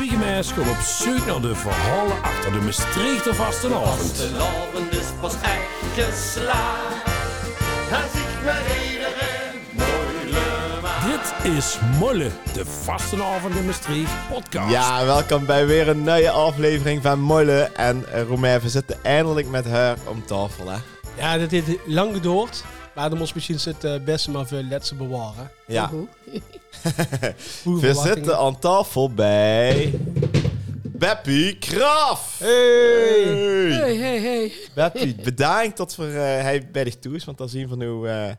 Twiegemeis gaat op zoek naar de verhalen achter de Maastrichter vastenavond. Vastelavond is pas echt geslaagd. Als ik met iedereen moeilijk maak. Dit is Molle, de vastenavond in Maastricht podcast. Ja, welkom bij weer een nieuwe aflevering van Molle en uh, Romain. We zitten eindelijk met haar om tafel, hè? Ja, dat heeft lang geduurd. Misschien het uh, beste maar veel letsen bewaren. Ja. We zitten aan tafel bij... Beppie Kraf! Hey! Hey, hey, hey. Beppie, bedankt dat we, eh, hij bij dich toe is, want dan zien we nu... eh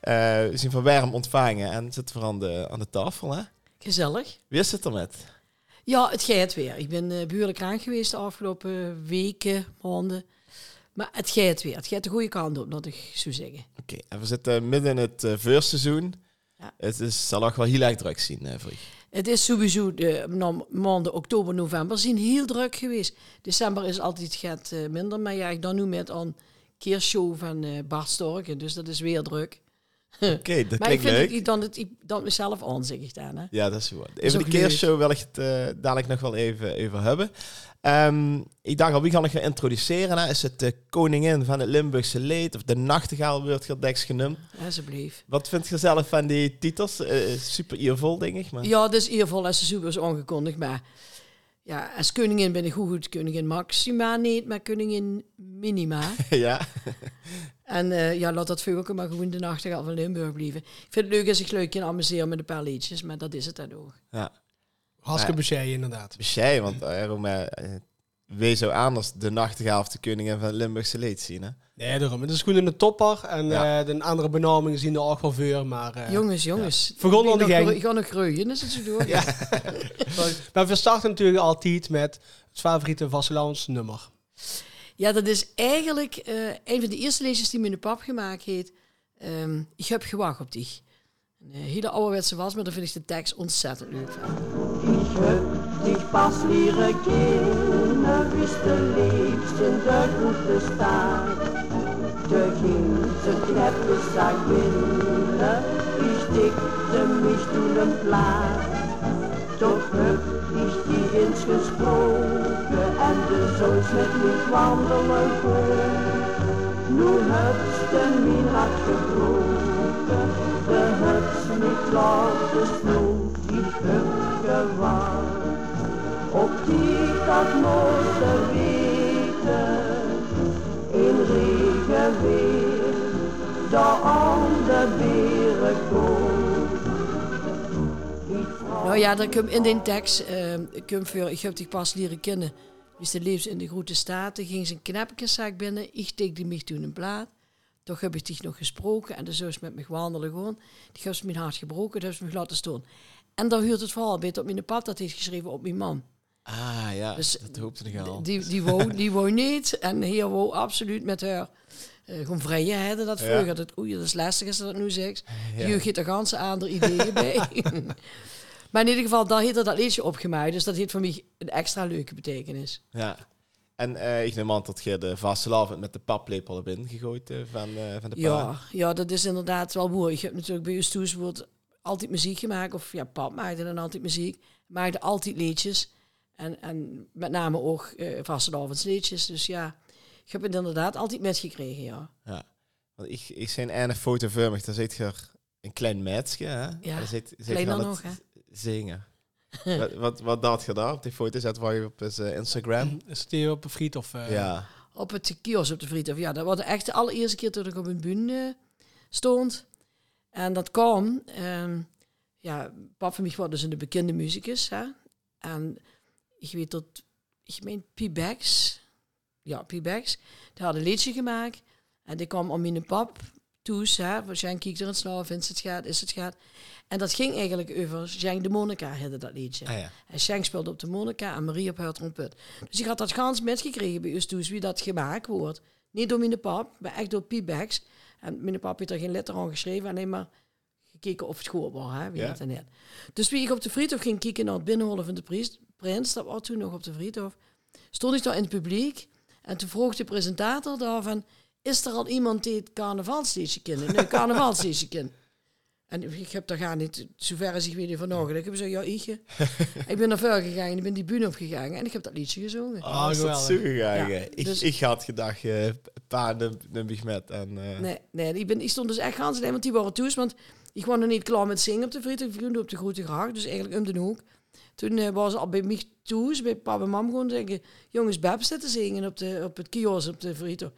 eh, zien we warm ontvangen en zitten we aan de, aan de tafel, hè? Gezellig. Wie is het er met? Ja, het gaat weer. Ik ben uh, behoorlijk krank geweest de afgelopen weken, maanden. Maar het gaat weer. Het gaat de goede kant op, dat ik zou zeggen. Oké, en we zitten midden in het uh, voorseizoen. Ja. Het is, zal ook wel heel erg druk zien, uh. Het is sowieso de nou, maanden oktober, november zijn heel druk geweest. December is altijd gaat uh, minder, maar ja, ik dan nu met een keershow van uh, Bart Storken, dus dat is weer druk. Oké, okay, dat maar klinkt ik vind leuk. Ik dan het ik dan mezelf aanzeg ik dan. Hè? Ja, dat is goed. Even de keershow wil ik het uh, dadelijk nog wel even, even hebben. Um, ik dacht al, wie gaan ik gaan introduceren? Hè? Is het de koningin van het Limburgse leed of de nachtegaal wordt gedeks genoemd? Alsjeblieft. Wat vind je zelf van die titels? Uh, super eervol, denk ik. Maar... Ja, dat is eervol ze super is aangekondigd, maar ja, als koningin ben ik goed, goed koningin Maxima niet, maar koningin Minima. ja. En uh, ja, laat dat ook maar gewoon de nachtegaal van Limburg blijven. Ik vind het leuk als ik leuk kan amuseren met een paar liedjes, maar dat is het dan ook. Ja. Bescheiden, inderdaad. Bescheiden, want daarom uh, wees zo aan als de nachtegaal of de koningin van Limburgse leed zien, hè? Nee, daarom. Het is goed in de topper. En ja. uh, de andere benamingen zien er ook wel maar... Uh, jongens, jongens. Ja. Vergon de gang. Ik ga nog groeien, is het zo door. ja. maar we starten natuurlijk altijd met het favoriete Vasilans nummer. Ja, dat is eigenlijk uh, een van de eerste leesjes die mijn pap gemaakt heeft. Um, ik heb gewacht op dich. Een hele ouderwetse was, maar daar vind ik de tekst ontzettend leuk van. Ich hab dich pas leren kennen, wist de liefst in de goede staat. De ginse kneppe zag binnen, ich dikte mich toen een plaat. Toch heb ich die eens gesproken en de zoons met mich wandelen kon. Nu hebt ze mijn hart gebroken, de hebt ze niet laten snoep, ik gewacht. Op die dat mooiste weten, in regen weer, daar aan de Nou ja, dat komt in de tekst, uh, voor, ik heb dich pas leren kennen. Wist de leefs in de grote staten, ging zijn knappenzaak binnen. Ik tikte mich toen een plaat. Toch heb ik dich nog gesproken en de zus met me wandelen gewoon. Die heeft mijn hart gebroken, ze me laten staan. En dan huurt het verhaal beter op mijn pap, dat heeft geschreven op mijn man. Ah ja, dus dat hoopte ik al. Die, die, wou, die wou niet en hij wou absoluut met haar uh, gewoon vrijheden. Dat vroeger, ja. dat, oei, dat is lastig als ze dat nu zegt. Ja. Je geeft er ganse andere ideeën bij. Maar in ieder geval, daar heeft er dat liedje opgemaakt. Dus dat heeft voor mij een extra leuke betekenis. Ja. En uh, ik neem aan dat je de vastelavond met de paplepel hebt ingegooid uh, van, uh, van de pa. Ja, ja, dat is inderdaad wel mooi. Je hebt natuurlijk bij Stoes wordt altijd muziek gemaakt. Of ja, pap maakte dan altijd muziek. Maakte altijd liedjes. En, en met name ook uh, vastelavondsliedjes. Dus ja, ik heb het inderdaad altijd metgekregen, ja. Ja, want ik, ik zijn ene foto voor me. Daar zit je een klein meisje, hè? Ja, zit, zit kleiner nog, hè? zingen. wat, wat, wat dacht je daar op die foto? Zet waar je op uh, Instagram? Is op een friet of... Uh... Ja. Op het kiosk op de Friedhof. Ja, dat was echt de allereerste keer toen ik op een bühne stond. En dat kwam... Um, ja, pap van mij was dus een bekende muzikus. Hè? En ik weet dat... Ik meen P-Bags. Ja, P-Bags. Die had een liedje gemaakt. En die kwam om mijn pap toes. Hè? Kijkt er eens naar is het gaat, is het gaat. En dat ging eigenlijk over Jean de Monica, heette dat liedje. Ah, ja. En Jean speelde op de Monica en Marie op haar trompet. Dus ik had dat gans metgekregen bij Ustus, wie dat gemaakt wordt. Niet door mijn pap, maar echt door P-Bags. En mijn pap heeft er geen letter aan geschreven, alleen maar gekeken of het goed was, hè, wie Ja. dat net. Dus wie ik op de friedhof ging kijken naar het binnenholen van de priest, prins, dat was toen nog op de friedhof, stond ik daar in het publiek en toen vroeg de presentator daar van, is er al iemand die het carnavalsliedje kent? Nee, carnavalsliedje kent. En ik heb daar gaan niet, zover als ik weet, van nagedacht. Ik heb gezegd, ja, Ietje. ik ben naar ver gegaan en ik ben die bühne opgegaan en ik heb dat liedje gezongen. Oh, is dat geweldig. zo gegaan? Ja, ik, dus- ik had gedacht, eh pa, neem ik met. En, eh, Nee, nee ik, ben, ik stond dus echt gaan alleen, want die waren toes. Want ik was nog niet klaar met zingen op de Friedrich Vrienden op de Grote Gracht. Dus eigenlijk om de hoek. Toen eh, was ze al bij mij toes, bij papa en mam gewoon zeggen... Jongens, Beb zitten zingen op, de, op het kiosk op de Friedrich.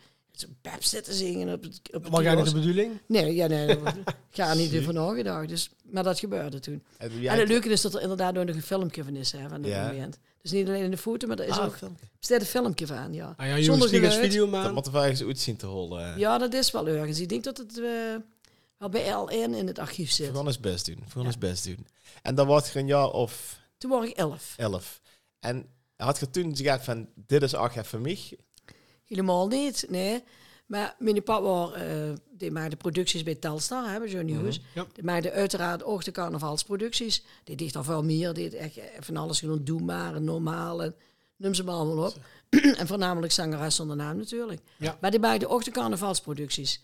Beb zitten zingen op het, op het Was jij niet de bedoeling? Nee, ja, nee, ik ga niet over nagedacht. Dus, maar dat gebeurde toen. en het leuke is dat er inderdaad ook nog een filmpje van is hè, van dat Ja. moment. Dus niet alleen de foto, maar er is Ah, ook staat een filmpje van, ja. Ah ja, je Zonder geluid. video, Dat maar... moet er eens uit zien te holen. Ja, dat is wel ergens. Ik denk dat het eh, wel bij LN in het archief zit. Gewoon eens best doen. Gewoon eens best doen. En dan wordt je een jaar of Toen was ik elf. elf. En had je toen gezegd van, dit is echt voor mij? Helemaal niet, nee. Maar mijn papa was, eh, die maakte producties bij Telstar, bij Johnny Hoes. Ja. Die maakte uiteraard ook de carnavalsproducties. Die deed al veel meer. Die echt eh, van alles gewoon doe maar normaal en noem ze maar allemaal op. en voornamelijk zangeres zonder naam natuurlijk. Ja. Maar die maakte ook de carnavalsproducties.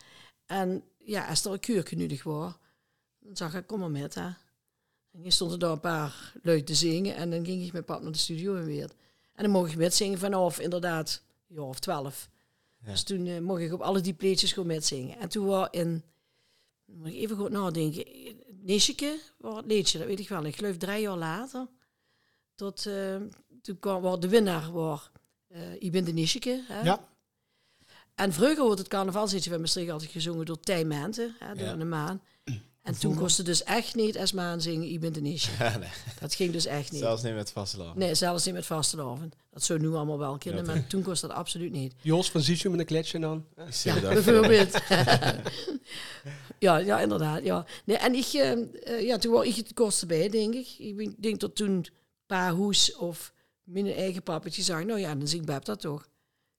En ja, als er een kuurtje nudig was, dan zag ik, kom maar met, hè. En je stond er daar een paar leuk te zingen en dan ging ik met pap naar de studio weer. En dan mocht ik metzingen vanaf inderdaad, ja, of twaalf. Ja. Dus toen eh, mocht ik op alle die pleetjes gewoon metzingen. En toen was in, moet ik even goed nadenken, Nischeke was het liedje, dat weet ik wel. Ik geloof drie jaar later, tot, eh, toen kwam waar de winnaar was, eh Ik ben de Nischeke. Hè? Ja. En vroeger wordt het carnavalsliedje van Maastricht altijd gezongen door Tij Mente, hè, door Ja. een maan. En toen kostte dus echt niet als maan zingen, Ik ben de Nischeke. Ja, nee. Dat ging dus echt niet. Zelfs niet met vasteland. Nee, zelfs niet met vastelavond. Dat zou nu allemaal wel kunnen, Ja. maar toen kost dat absoluut niet. Jos van Zietje met een kletsje dan. Ik zie Ja, ook. bijvoorbeeld. ja, ja, inderdaad. Ja. Nee, en ik, eh, eh, ja, toen was ik het kosten bij, denk ik. Ik ben- denk dat toen Pa Hoes of mijn eigen papetje zei, nou ja, dan zing Beb dat toch.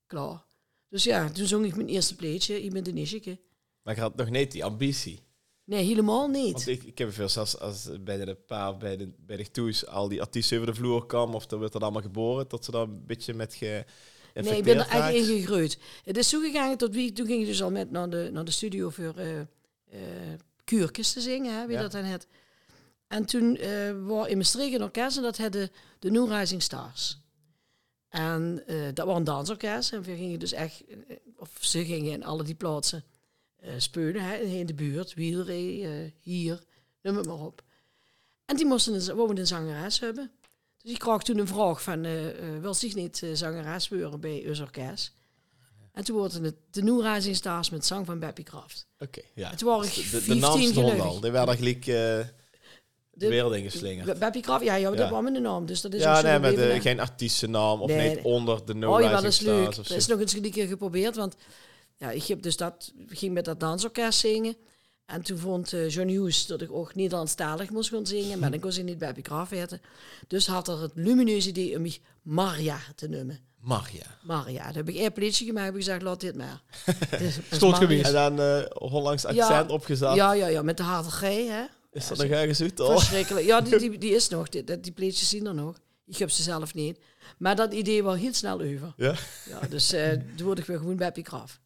Klaar. Dus ja, toen zong ik mijn eerste pleetje, Ik ben de Nischeke. Maar ik had nog niet die ambitie. Nee, helemaal niet. Want ik, ik heb veel zelfs als bij de pa bij de, bij de toes al die artiesten over de vloer kwamen of er werd dat allemaal geboren, tot ze daar een beetje met ge Nee, ik ben er echt in gegroeid. Het is toegegaan tot wie, toen ging ik dus al met naar de, naar de studio voor eh kuurtjes te zingen, hè, wie Ja. dat dan het. En toen eh was in Maastricht een orkest en dat hadden de New Rising Stars. En dat was een dansorkest en we gingen dus echt, of ze gingen in alle die plaatsen eh, spelen, hè, in de buurt, Wielree, eh, hier, noem het maar op. En die moesten een, wouden een zangeres hebben. Dus ik kreeg toen een vraag van, eh wil zich niet zangeres worden bij ons orkest? En toen wordt het de Rising Stars met zang van Beppie Kraft. Oké, ja. Dus de, de 15 naam stond al. Die werden gelijk eh de, De- wereld ingeslingerd. Be- Beppie Kraft, ja, dat was mijn naam. Dus dat is Ja, nee, de, hè. geen artiestennaam of Nee, niet onder de Oh, ja, Rising dat is leuk. Dat is nog eens een keer geprobeerd, want ja, ik heb dus dat, ging met dat dansorkest zingen. En toen vond eh Johnny Hoes dat ik ook Nederlandstalig moest gaan zingen, maar dan kon ze niet Beppie Kraft weten. Dus had er het lumineuze idee om mij Maria te noemen. Maria. Maria. Dan heb ik een pleetje gemaakt en heb ik gezegd, laat dit maar. Dus, Maria. geweest. En dan eh Hollands accent Ja. opgezet. Ja, ja, ja, met de harde G, hè. Is dat nog ergens uit al? Verschrikkelijk. Ja, die, die, die is nog. Die, die pleetjes zien er nog. Ik heb ze zelf niet. Maar dat idee was heel snel over. Ja. Ja, dus eh toen word ik weer gewoon Beppie Graf.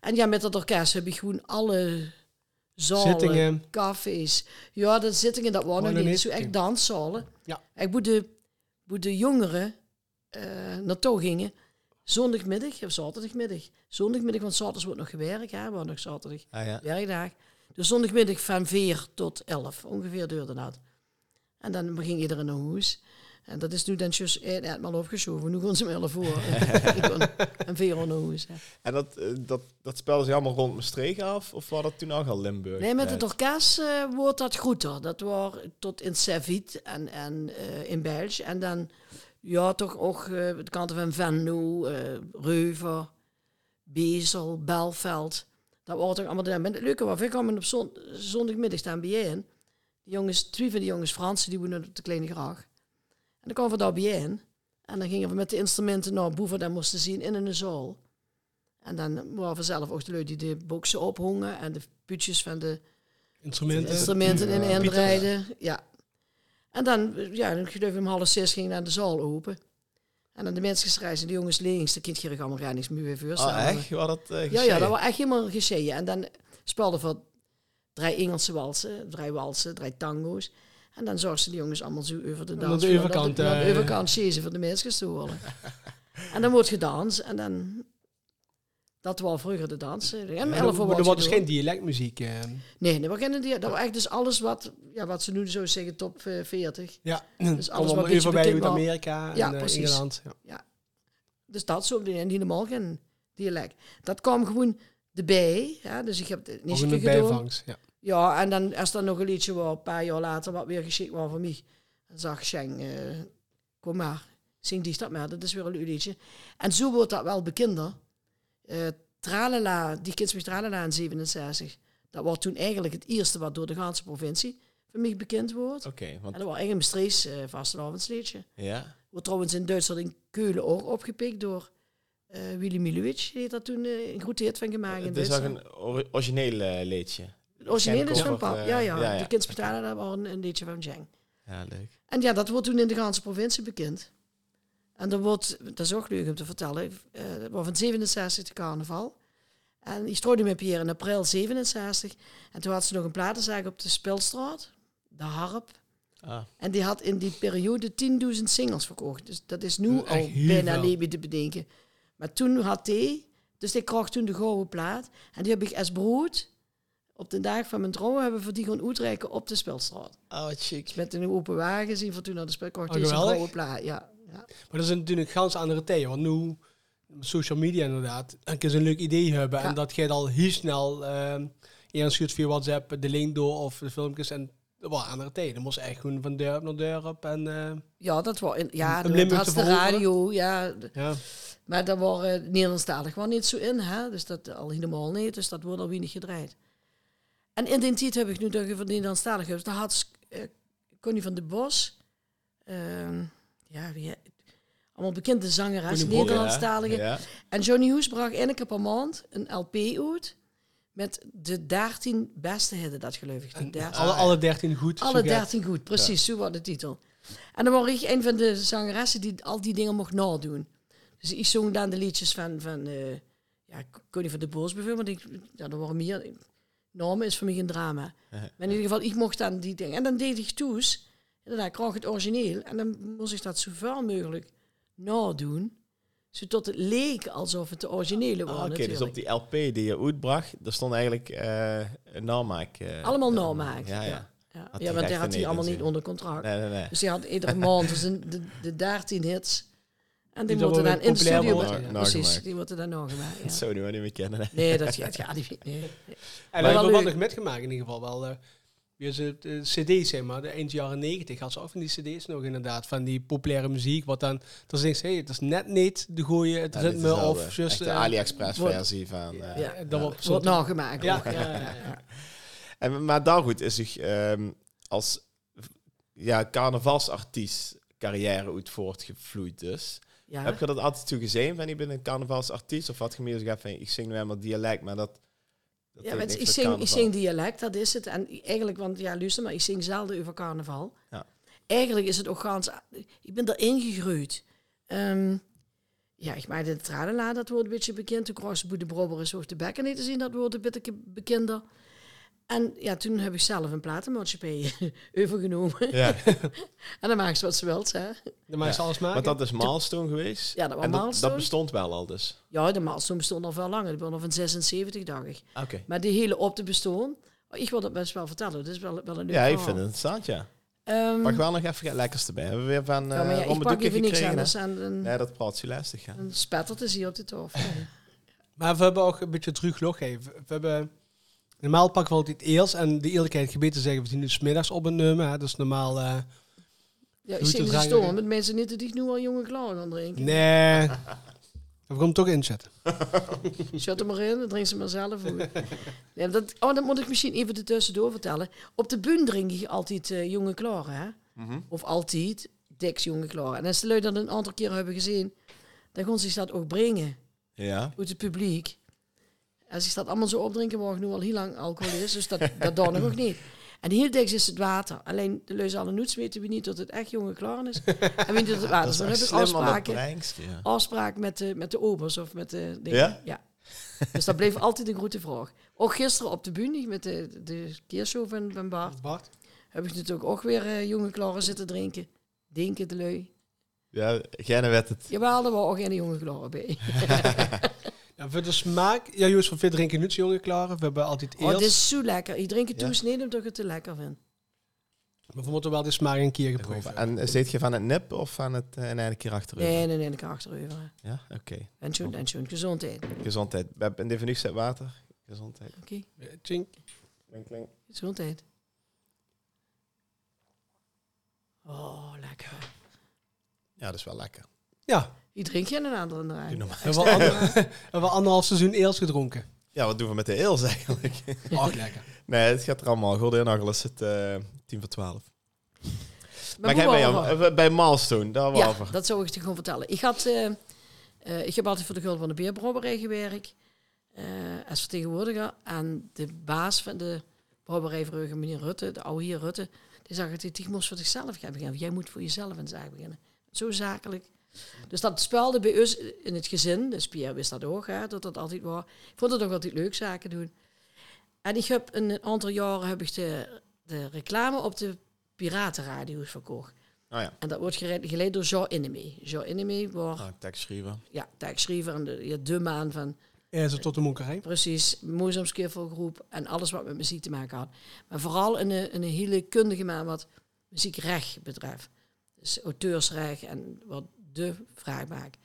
En ja, met dat orkest heb ik gewoon alle zalen, Zittingen. cafés. Ja, de zittingen, dat waren nog niet. Zo echt danszalen. Ja. Ik moet de, moet de jongeren eh naartoe gingen. Zondagmiddag of zaterdagmiddag. Zondagmiddag, want zaterdags wordt nog gewerkt. Hè, want nog zaterdag Ah, ja. werkdag. Dus zondagmiddag van 4 tot 11, ongeveer duurde dat. En dan ging iedereen naar huis. En dat is nu dan juist eenmaal opgeschoven. Nu gaan ze me 11 voor. en 4 uur naar huis. hè. En dat, eh, dat, dat spelden ze allemaal rond Maastricht af? Of was dat toen ook al Limburg? Nee, met het orkest eh, wordt dat groter. Dat was tot in Serviet en, en eh, in België. En dan, ja, toch ook de kanten van Venlo, eh Reuver, Bezel, Belveld. Dat wordt ook allemaal gedaan. Maar het leuke was, we kwamen op zon, zondagmiddag staan bijeen. Die jongens, twee van die jongens Fransen, die woonden op de Kleine Graag. En dan kwamen we daar bijeen. En dan gingen we met de instrumenten naar boven dat moesten zien in een zaal. En dan waren we zelf ook de lui die de boksen ophongen en de putjes van de Instrumenten. instrumenten in Ja. inrijden. Ja. En dan, ja, dan geloof ik om half zes ging dan de zaal open. En dan de mensen schrijven, de jongens links, de kinderen allemaal meer voor Ah, echt? Was dat eh Ja, ja, dat was echt helemaal geschehen. En dan speelden we drie Engelse walsen, drie walsen, drie tango's. En dan zorgden ze de jongens allemaal zo over de Aan dans. de overkant, Naar de eh, overkant chasen voor de mensen te horen. en dan wordt gedanst en dan... Dat was vroeger de dans. hè. Ja, om Ja, elf uur er wordt dus geen dialectmuziek. eh. Nee, nee, we kennen die. Dat was echt dus alles wat, ja, wat ze nu zo zeggen, top eh, 40. Ja, Dus alles wat over bij was. Amerika Ja, en eh, precies. Engeland. Ja. Dus dat dingen. En helemaal geen dialect. Dat kwam gewoon erbij. Ja, dus ik heb het niet gedaan. bijvangst. Ja. Ja, en dan als er nog een liedje was, een paar jaar later, wat weer geschikt was voor mij. Dan zag Schenk, eh, kom maar, zing die stad maar, dat is weer een liedje. En zo wordt dat wel bekender. Eh Tralala, die Kids met Tralala in 67, dat was toen eigenlijk het eerste wat door de ganse provincie voor mij bekend wordt. Oké, want En dat was eigenlijk een uh, vastelavondsliedje. ja. Wordt trouwens in Duitsland in Keulen ook opgepikt door eh Willy Milovic. Die heeft daar toen eh, een grote hit van gemaakt Het is ook een ori- origineel eh, liedje. Het origineel is van pap. ja, eh, ja, ja. De kindspitalen, dat was een, een liedje van Jeng. Ja, leuk. En ja, dat wordt toen in de ganse provincie bekend. En er wordt, dat is ook leuk om te vertellen, dat was van 67 de carnaval. En die strooide met Pierre in april 67. En toen had ze nog een platenzaak op de Spilstraat, de Harp. Ah, En die had in die periode 10.000 singles verkocht. Dus dat is nu al bijna leven te bedenken. Maar toen had hij, dus ik kreeg toen de gouden plaat. En die heb ik als brood, op de dag van mijn trouwen, hebben we die gewoon uitreiken op de Spelstraat. oh, wat chic. Dus met een open wagen zien voor toen naar de spel. kreeg Oh, geweldig. plaat. Ja, ja. Maar dat is natuurlijk gans andere tijden. Want nu, social media inderdaad, kun je een leuk idee hebben. Ja. En dat jij al heel snel uh, stuurt via WhatsApp de link door of de filmpjes. En waren andere tijden. Dan moest echt gewoon van deur naar deur op. En, eh, ja, dat was in, ja, dat te de radio. Ja, ja. maar daar waren Nederlandstalig wel niet zo in. Hè? Dus dat al helemaal niet. Dus dat wordt al weinig gedraaid. En in die tijd heb ik nu dat je van Nederlandstalig hebt. Daar had uh, Connie van de Bos. ehm, ja, wie, allemaal bekende zangeres, Nederlandstalige. Ja. En Johnny Hoes bracht keer per maand een LP uit. Met de 13 beste hitten, dat geloof ik. De 13. alle, alle 13 goed. Alle. 13 goed, precies, zo was de titel. En dan was ik een van de zangeressen die al die dingen mocht nadoen. Dus ik zong dan de liedjes van, van eh, ja, Connie van de Boos bijvoorbeeld. Ik, ja, er waren meer. Namen is voor mij geen drama. Maar in ieder geval, ik mocht dan die dingen. En dan deed ik toes. En dan kreeg ik het origineel. En dan moest ik dat zoveel mogelijk nadoen. Zodat het leek alsof het de originele was. Ah, Oké, dus op die LP die je uitbracht, daar stond eigenlijk eh een namaak. eh, Allemaal namaak, Ja, ja. Ja, ja want daar had hij allemaal niet zin. onder contract. Nee, nee, nee. Dus die had iedere maand dus een, de, de 13 hits. En die Die moeten dan wel in de studio... worden, be- ja. Precies, die moeten dan nagemaakt. Ja. Zo nu maar niet meer kennen. hè. Nee, dat gaat ja, die, nee. En Maar we wel hebben leuk. nog metgemaakt in ieder geval wel. eh is het, eh, cd's, zeg maar, de eind jaren 90 had ze ook van die cd's nog inderdaad, van die populaire muziek, wat dan, dan zegt ze, hey, het is net niet de goeie, het Ja, dit is ritme wel of de just... echte eh, AliExpress wordt- versie van... eh, Ja, dat wordt wordt ja, ja, ja. En, maar daar goed is zich ehm, als ja, carnavalsartiest carrière uit voortgevloeid dus. Ja. Heb je dat altijd toe gezien van je bent een carnavalsartiest? Of had je meer gezegd van ik zing nu helemaal dialect, maar dat... dat Ja, niks ik zing, ik zing dialect, dat is het. En eigenlijk, want ja, luister maar, ik zing zelden over carnaval. Ja. Eigenlijk is het ook gans... Ik ben erin gegroeid. Ehm, ja, ik maakte de Tranela, dat wordt een beetje bekend. Toen kreeg ze Boede Brobber is hoog de bekken niet te zien, dat wordt een beetje bekender. En ja, toen heb ik zelf een platenmaatschappij overgenomen. Ja, En dan maak ze wat ze wilt, hè. Dan je alles maken. want dat is milestone geweest. Ja, dat was en dat, Milestone. dat bestond wel al dus. Ja, de milestone bestond al veel langer. Dat was nog van 76 dagen. Oké. Maar die hele op te bestaan... Ik wil dat best wel vertellen. Dat is wel, wel een leuk Ja, ik verhaal. vind het interessant, ja. Pak wel nog even het lekkers erbij. Hebben we weer van ja, maar uh, ja, ik pak even niks anders en een, Nee, dat praat je lastig, ja. een spettert is hier op de tafel. Maar we hebben ook een beetje terug geven. We hebben... Normaal pakken we altijd eerst en de eerlijkheid gebied te zeggen, we zien nu 's middags op een nummer. Hè, dus normaal... eh, Ja, ik dus storm met mensen niet te dicht nu al jonge klaar gaan drinken. nee. We komen toch inzetten. Zet er maar in, dan drink ze maar zelf. Nee, dat, oh, dat moet ik misschien even tussendoor vertellen. Op de bun drink je altijd eh, jonge klaar, hè? Mhm. Of altijd, diks jonge klaar. En als de lui dat een aantal keer hebben gezien, dan gaan ze zich dat ook brengen Ja. uit het publiek. Als ik dat allemaal zo opdrinken, ik nu al heel lang alcohol is, dus dat, dat dan nog ook niet. En heel diks is het water. Alleen de alle noets weten we niet dat het echt jonge klaar is. En wie dat het water Dan heb ik afspraken, brengst, ja. afspraak met de, met de obers of met de dingen. Ja? ja. Dus dat bleef altijd een grote vraag. Ook gisteren op de bühne met de, de keershow van, van Bart. Bart? Heb ik natuurlijk ook weer eh, jonge klaren zitten drinken. Denken de lui. Ja, Gerne werd het. Jawel, er waren ook geen jonge klaren bij. Ja, voor de smaak... Ja, Joost van drinken nu jonge klaren. We hebben altijd Oh, eerst... het is zo lekker. Ik drink het Ja. toen niet omdat ik het te lekker vind. Maar we moeten wel de smaak een keer geproefd En zit je van het nip of van het uh, in een keer achterover? Nee, nee, nee, ik ga achterover. Ja, oké. En schoon, en schoon. Gezondheid. Gezondheid. We hebben in de zet water. Gezondheid. Oké, Tjink. Klink, klink. gezondheid. Oh, lekker. Ja, dat is wel lekker. Ja, Wie drink je een aantal in de rij? we hebben ander- we hebben al anderhalf seizoen eels gedronken. Ja, wat doen we met de eels eigenlijk? Ach, lekker. nee, het gaat er allemaal. Goedemorgen, is het eh 10 voor 12. Maar, bij, jou, eh, bij Milestone, daar Ja, waren we. dat zou ik je gewoon vertellen. Ik, had, eh, eh, ik heb altijd voor de Gulden van de Beerbrouwerij gewerkt. eh, als vertegenwoordiger. En de baas van de brouwerij Vreugen, meneer Rutte, de oude heer Rutte, die zag dat hij moest voor zichzelf gaan beginnen. Jij moet voor jezelf een zaak beginnen. Zo zakelijk. Dus dat speelde bij ons in het gezin. Dus Pierre wist dat ook, hè, dat dat altijd was. Ik vond het ook altijd leuk zaken doen. En ik heb een aantal jaren heb ik de, de reclame op de piratenradio's verkocht. Oh ja, En dat wordt geleid, door Jean Innemee. Jean Innemee was nou, tekstschrijver. ja, tekstschrijver en de, ja, de man van Ja, zo tot de monkerij. precies Mozamskiffelgroep en alles wat met muziek te maken had. Maar vooral een, een hele kundige man wat muziekrecht betreft. Dus auteursrecht en wat de vraag maakt.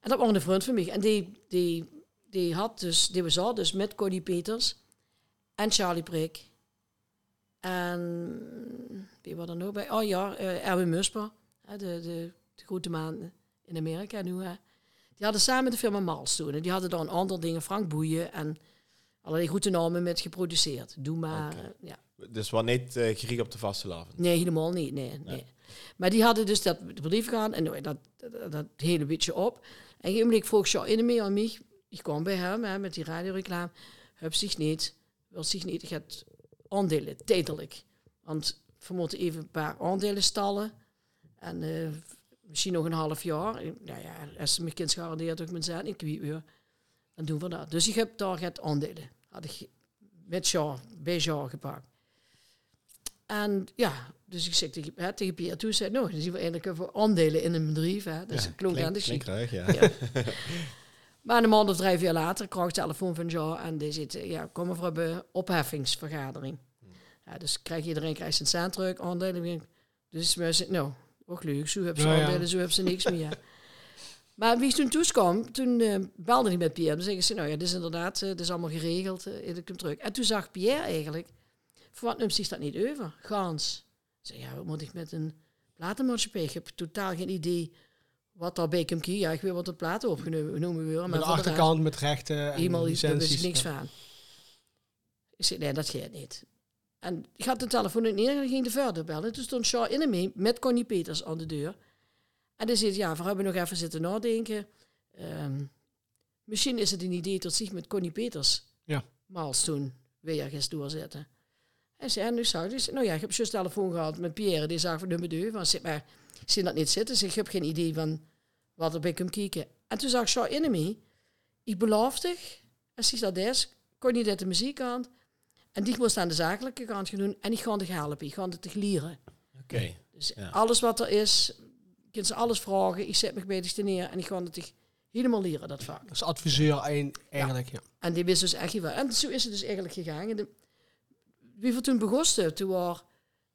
En dat was een vriend van mij. En die, die, die had dus, die was al dus met Cody Peters en Charlie Prik. En wie was er nog bij? Oh ja, eh, Erwin Musper, de, de, de grote man in Amerika nu. Hè. Die hadden samen de firma Mals toen. En die hadden dan andere dingen, Frank Boeien en allerlei goede namen met geproduceerd. Doe maar. Ja. Dus wat niet uh, gericht op de vaste laven. Nee, helemaal niet. Nee, nee. Maar die hadden dus dat brief gehad en dat, dat, hele beetje op. En een ik vroeg Jean Innemee aan mij. Ik kwam bij hem met die radioreclame. Heb zich niet, wil zich niet. Had aandelen, tijdelijk. Want we moeten even een paar aandelen stallen. En eh, misschien nog een half jaar. Nou ja, als mijn kind gegarandeerd ook mijn zaad, ik weet weer. Dan doen we dat. Dus ik heb daar het aandelen. Had ik met Jean, bij Jean gepakt. En ja, dus ik zeg tegen, hè, tegen Pierre toe, zei, nou, dan zien we eindelijk even aandelen in een bedrijf. Hè. Dus het klonk aan de chic. Klinkt ja. Ja. Maar een maand of drie, vier later kreeg ik telefoon van Jean en die zit, ja, kom maar voor een opheffingsvergadering. Ja, dus krijg iedereen krijgt zijn cent terug, aandelen. Dus we zeiden, nou, ook leuk, zo hebben ze Ja, ja. aandelen, zo hebben ze niks meer. Maar wie toen toeskwam, toen eh, belde ik met Pierre. Dan zeggen ze, nou ja, dit is inderdaad, eh, dit is allemaal geregeld, uh, ik kom terug. En toen zag Pierre eigenlijk, voor wat noemt zich dat niet over? Gans. Zei, ja, wat moet ik met een platenmaatschappij? Ik heb totaal geen idee wat daar bij komt. Ja, ik weet wat de platen opgenomen worden. Met de rest- achterkant, met rechten en Helemaal iets, daar licenties. niks van. Ik zei, nee, dat gaat niet. En ik had de telefoon neer en ging de verder bellen. Toen stond Shaw in mee met Connie Peters aan de deur. En die zei, ja, we hebben nog even zitten nadenken. Ehm, misschien is het een idee tot zich met Connie Peters. Ja. Maals toen weer eens doorzetten. Hij zei, en nu zou ik, nou ja, ik heb juist telefoon gehad met Pierre, die zag van nummer deur. Van, zeg maar, ik zie dat niet zitten, dus ik heb geen idee van wat er bij komt kijken. En toen zag Shaw in mee, ik beloofde, als hij dat is, kon niet uit de muziek aan. En die moest aan de zakelijke kant gaan doen en ik ga het helpen, ik ga het te glieren. Oké. Dus Ja. alles wat er is, je kunt ze alles vragen, ik zet me bij de neer en ik ga het helemaal leren, dat vak. Als adviseur eigenlijk, ja. En die wist dus echt niet waar. En zo is het dus eigenlijk gegaan. Wie voor toen begonnen, toen was,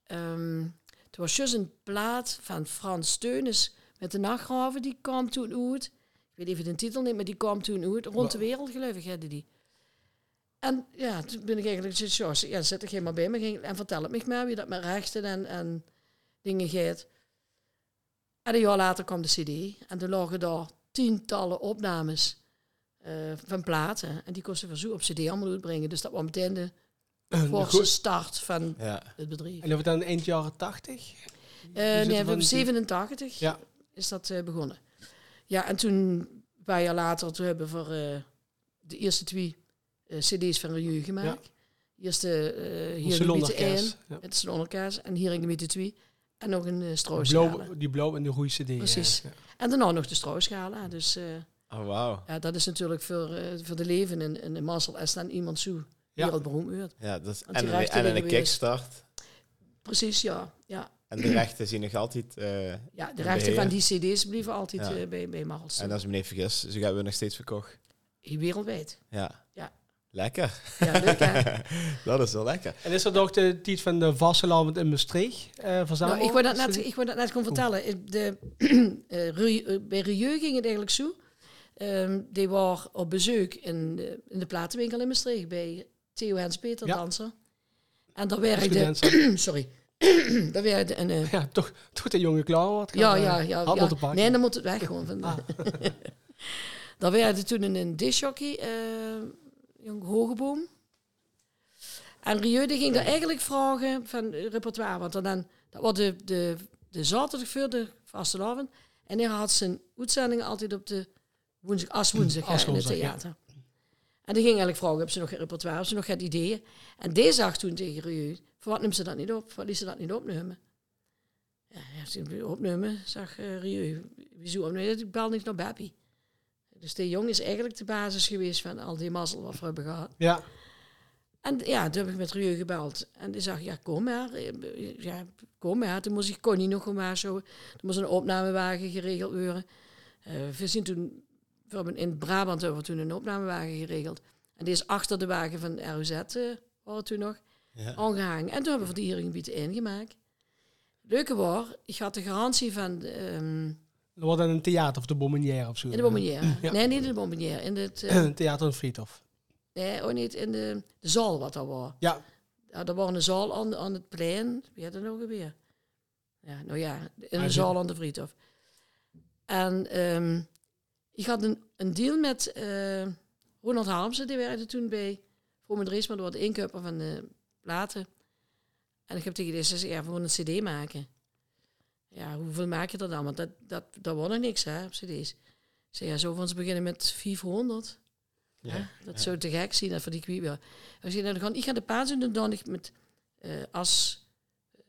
ehm, toen was juist een plaat van Frans Steunis met de nachtgraven, die kwam toen uit. Ik weet even de titel niet, maar die kwam toen uit. Rond de wereld, geloof ik, hadden die. En ja, toen ben ik eigenlijk gezegd, ja, zet er geen maar bij me ging- en vertel het me maar wie dat met rechten en, en dingen gaat. En een jaar later kwam de cd en er lagen daar tientallen opnames eh, van platen. En die kosten we zo op cd allemaal uitbrengen. Dus dat was meteen de forse goed- start van Ja. het bedrijf. En dat we dan eind jaren tachtig? Eh, zitten nee, we van hebben die- 87 Ja. is dat eh, begonnen. Ja, en toen, een paar jaar later, toen hebben we eh, de eerste twee eh, cd's van Revue gemaakt. Eerste uh, hier in de Mythe 1, Salonderkers. Ja. met de Salonderkaas. En hier in de Mythe 2. En nog een uh, die blauw en de goede cd. Precies. Ja. En daarna nog de strooschalen. Dus, eh, Oh, wauw. Ja, dat is natuurlijk voor, eh, voor de leven in, in de mazzel als dan iemand zo Ja. Wereldberoemd wordt. Ja, dat en, die een, rechten en een kickstart. Precies, ja. Ja, En de rechten zien nog altijd... eh, ja de rechten van die cd's blijven altijd Ja. eh, bij, bij Marls. En als ik me niet vergis, ze hebben we nog steeds verkocht. Wereldwijd. Ja. Ja. Lekker. Ja, leuk hè? dat is wel lekker. En is dat ook de tijd van de Vasselavond in Maastricht? eh verzameld? Nou, ik wou dat net, ik wou dat net gewoon vertellen. De, bij Rieu ging het eigenlijk zo. Ehm, die was op bezoek in de, in de platenwinkel in Maastricht bij Theo Hens Peter Ja. Danser. En daar werkte, sorry, daar werkte een, eh, Ja, toch, toch de wordt. ja, gaat, ja, eh, ja, had ja. pakken. Nee, dan moet het weg gewoon. Van, Ah. daar werkte toen een disjockey, eh jong Hogeboom. En Rieu die ging daar eigenlijk vragen van repertoire, want dan, dat was de, de, de zaterdag voor de vastelavond. En hij had zijn uitzendingen altijd op de woensdag, als woensdag hè, in het Aswoensdag, ja. En die ging eigenlijk vragen, hebben ze nog geen repertoire, hebben ze nog geen ideeën? En die zag toen tegen Rieu, voor wat neemt ze dat niet op? Voor wat liet ze dat niet opnemen? Ja, ze opnemen, zag uh, Rieu. Wieso opnemen? Ik bel niet naar Bappie. Dus die jongen is eigenlijk de basis geweest van al die mazzel wat we hebben gehad. Ja, En ja, toen heb ik met Rieu gebeld. En die zag, ja, kom maar. Ja, kom maar. Toen moest ik Connie nog maar zo. Toen moest een opnamewagen geregeld worden. Eh, we zien toen, we hebben in Brabant hebben we toen een opnamewagen geregeld. En die is achter de wagen van ROZ, eh waren toen nog, Ja. aangehangen. En toen hebben we voor de ingemaakt. Leuke was, ik had de garantie van ehm, dat wordt dan een theater of de Bombonière of zo. in de Bombonière. Ja. Nee, niet in de Bombonière. In het, eh, Een theater in Friedhof. nee, ook niet in de, de zaal wat dat was. Ja, Ja, er was een zaal aan, aan het plein. Wie had er nog weer? Ja, nou ja, in Ah, een zaal aan de Friedhof. En ehm, ik had een, een deal met eh, Ronald Harmsen. Die werkte toen bij Vrome Drees, maar dat was de inkoper van de platen. En ik heb tegen die gezegd, ja, we een cd maken. Ja, hoeveel maak je er dan? Want dat, dat, dat wordt nog niks, hè, op cd's. Ik zei, ja, zo van ze beginnen met 400. Ja. Hè? Dat zou te gek zien, dat voor die kwie wel. Dan ik ga de paas doen, dan ik met eh, als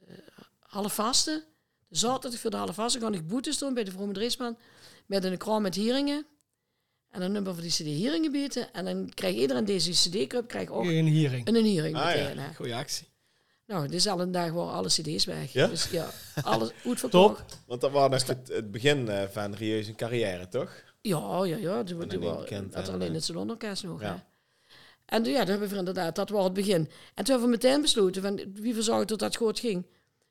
eh half vaste. De zaterdag voor de half vaste ga ik boetes doen bij de Vrome Dreesman met een kraam met hieringen. En dan nummer van die CD hieringen bieden. En dan krijgt iedereen deze CD-cup krijgt ook een hearing. een hiering Ah meteen. ja, goeie actie. Nou, dit is al een dag gewoon alle CD's weg. Ja? Dus ja, alles goed verkocht. Want dat was nog het, het begin eh, van Rieu zijn carrière, toch? Ja, ja, ja. Toen, bekend, had er hè, alleen maar- het Salonorkest nog. Ja. En ja, dat hebben we inderdaad, dat was het begin. En toen hebben we meteen besloten, van, wie verzorgde dat dat goed ging.